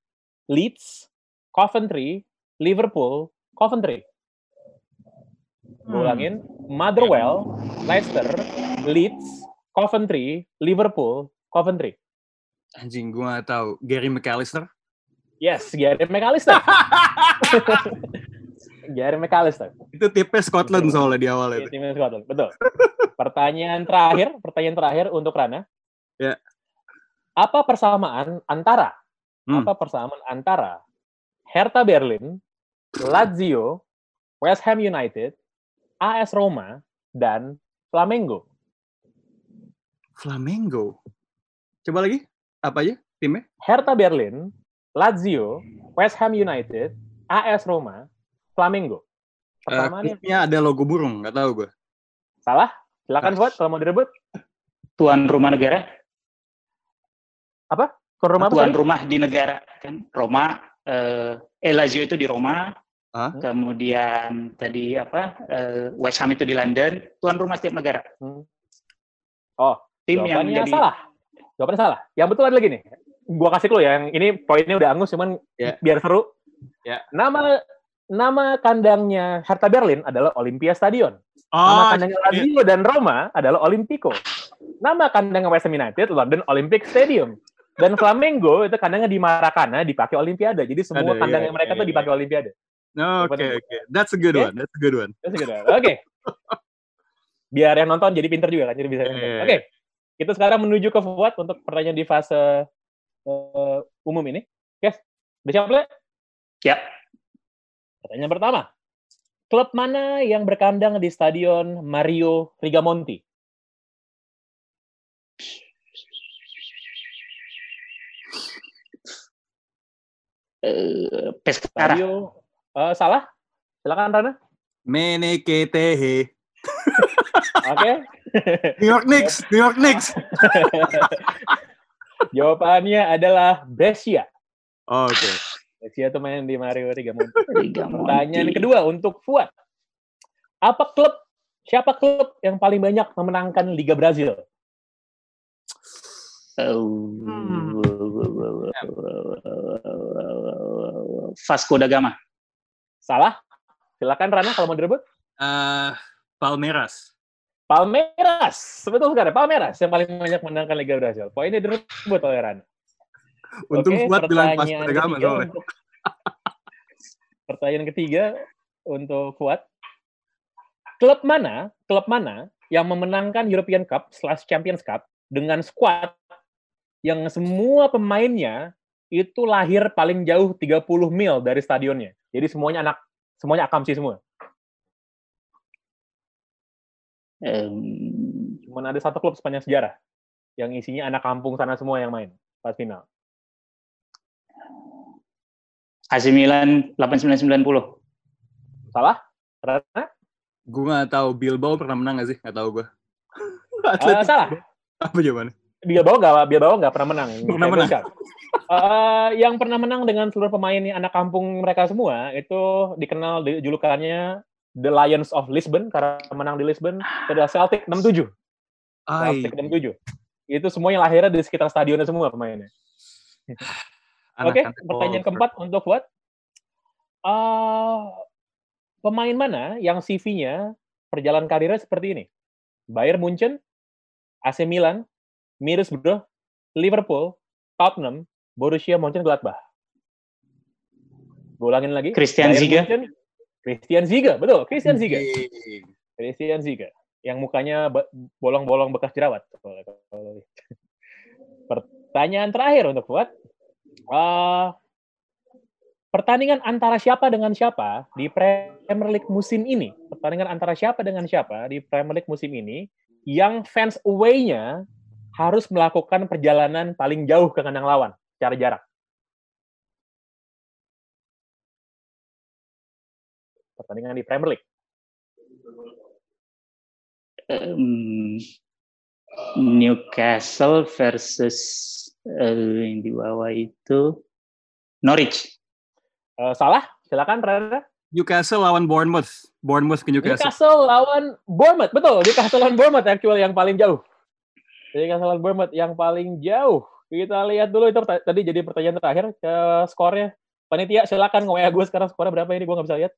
Leeds, Coventry, Liverpool, Coventry. Gue ulangin, Motherwell, Leicester, Leeds, Coventry, Liverpool, Coventry. Anjing, gua nggak tahu. Gary McAllister? Yes, Gary McAllister. Gary McAllister. Itu tipnya Scotland soalnya di awal Iya, itu. Tim Scotland, betul. Pertanyaan terakhir, pertanyaan terakhir untuk Rana. Ya. Apa persamaan antara Hmm. apa persamaan antara Hertha Berlin, Lazio, West Ham United, AS Roma, dan Flamengo? Flamengo. Coba lagi. Apa aja timnya? Hertha Berlin, Lazio, West Ham United, AS Roma, Flamengo. Eh, Persamaannya klubnya ada logo burung, nggak tahu gue. salah? Silakan buat kalau mau direbut. Tuan rumah negara. Tuan rumah apa Tuan rumah di negara. Kan Roma. Eh, eh, Lazio itu di Roma. Hah? Kemudian tadi apa? Eh, West Ham itu di London. Tuan rumah setiap negara. Hmm. Oh, Tim yang jadi salah. Jawabannya salah. Yang betul adalah gini. Gua kasih clue ya. Yang ini poinnya udah angus, cuman Ya. biar seru. Ya. Nama nama kandangnya Hertha Berlin adalah Olympia Stadion. Nama Oh, kandangnya Lazio dan Roma adalah Olimpico. Nama kandangnya West Ham United London Olympic Stadium. Dan Flamengo itu kandangnya di Maracana dipakai Olimpiade. Jadi semua Ada, iya, kandangnya mereka iya, tuh dipakai Olimpiade. Oke, oke. That's a good Oke. one. That's a good one. That's good. Oke. Biar yang nonton jadi pinter juga kan, jadi bisa. Iya. Oke. Kita sekarang menuju ke Fuad untuk pertanyaan di fase eh, umum ini. Guys, udah siap, Le? Ya. Pertanyaan pertama. Klub mana yang berkandang di Stadion Mario Rigamonti? eh, Pescara. Mario eh, salah? Silakan Rana. Meneketehe. Oke. New York Knicks, New York Knicks. Jawabannya adalah Brescia. Oh, Oke. Brescia tuh main di Mario Rigamonti. Liga Pertanyaan kedua untuk Fuad. Apa klub, siapa klub yang paling banyak memenangkan Liga Brazil? Oh. Vasco da Gama. Salah? Silakan Rana kalau mau direbut. Eh, Palmeiras. Palmeiras. Betul sekali, Palmeiras yang paling banyak memenangkan Liga Brazil. Poinnya direbut oleh Rana. Untung Oke, Fuad bilang pas ketiga soalnya. untuk- Pertanyaan ketiga untuk Fuad. Klub mana, klub mana yang memenangkan European Cup slash Champions Cup dengan squad yang semua pemainnya itu lahir paling jauh 30 mil dari stadionnya. Jadi semuanya anak semuanya akamsi semua. Em, Cuman ada satu klub sepanjang sejarah yang isinya anak kampung sana semua yang main pas final. AC Milan 8990. Salah? Rana? Gue nggak tahu Bilbao pernah menang nggak sih? Nggak tahu gue. Eh, salah. Apa jawabannya? Bilbao nggak Bilbao nggak pernah menang. Pernah menang. Eh, yang pernah menang dengan seluruh pemain anak kampung mereka semua itu dikenal di julukannya The Lions of Lisbon karena menang di Lisbon adalah Celtic 67. Ai, Celtic 67. Itu semuanya lahirnya di sekitar stadionnya semua pemainnya. Oke, anak-anak pertanyaan keempat untuk Fuad. Eh, pemain mana yang CV-nya perjalanan karirnya seperti ini? Bayern Munchen, AC Milan, Middlesbrough, Liverpool, Tottenham, Borussia Mönchengladbach. Gue ulangin lagi. Christian Bayern Ziga. Christian Ziga, betul. Christian Ziga. Christian Ziga. Yang mukanya bolong-bolong bekas jerawat. Pertanyaan terakhir untuk Fuad. Eh, pertandingan antara siapa dengan siapa di Premier League musim ini? Pertandingan antara siapa dengan siapa di Premier League musim ini yang fans away-nya harus melakukan perjalanan paling jauh ke kandang lawan secara jarak? Pertandingan di Premier League. Em, Newcastle versus eh, yang di bawah itu Norwich. Eh, salah? Silakan, Rara. Newcastle lawan Bournemouth. Bournemouth ke Newcastle. Newcastle lawan Bournemouth, betul. Newcastle lawan Bournemouth actual yang paling jauh. Newcastle lawan Bournemouth yang paling jauh. Kita lihat dulu itu tadi jadi pertanyaan terakhir ke skornya. Panitia silakan nge-WA gue sekarang skornya berapa ini gue nggak bisa lihat.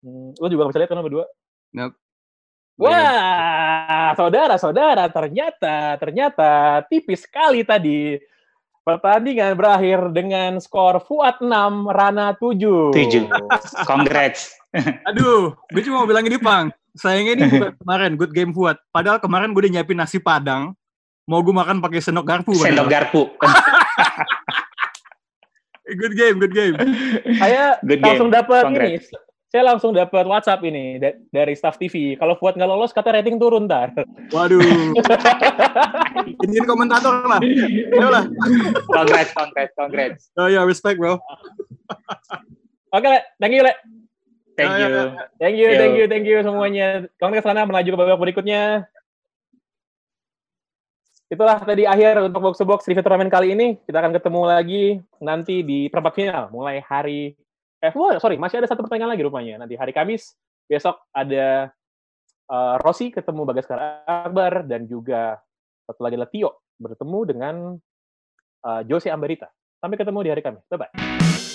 Hmm, lu juga nggak bisa lihat kan berdua? Nope. Wah, saudara-saudara, ternyata ternyata tipis sekali tadi. Pertandingan berakhir dengan skor Fuad 6, Rana 7. Tujuh. Congrats. Aduh, gue cuma mau bilang ini, Pang. Sayangnya ini bukan kemarin, good game Fuad. Padahal kemarin gue udah nyiapin nasi padang. Mau gue makan pakai sendok garpu. Sendok padahal. garpu. Good game, good game. saya Good langsung game. dapat Congrats. ini saya langsung dapat WhatsApp ini da- dari staff TV kalau Fuad nggak lolos kata rating turun ntar Waduh. Ini komentator lah. Lah. Congrats, congrats, congrats. Oh ya, respect bro. oke Le. thank you Le. Thank Ya, ya, you. thank you Yo. thank you thank you semuanya. Kongres sana melaju ke babak berikutnya. Itulah tadi akhir untuk box to box review turnamen kali ini. Kita akan ketemu lagi nanti di perempat final mulai hari eh wah, sorry masih ada satu pertandingan lagi rupanya. Nanti hari Kamis besok ada eh, Rossi ketemu Bagaskar Akbar dan juga satu lagi adalah Tio bertemu dengan eh, Jose Amberita sampai ketemu di hari Kamis. Bye bye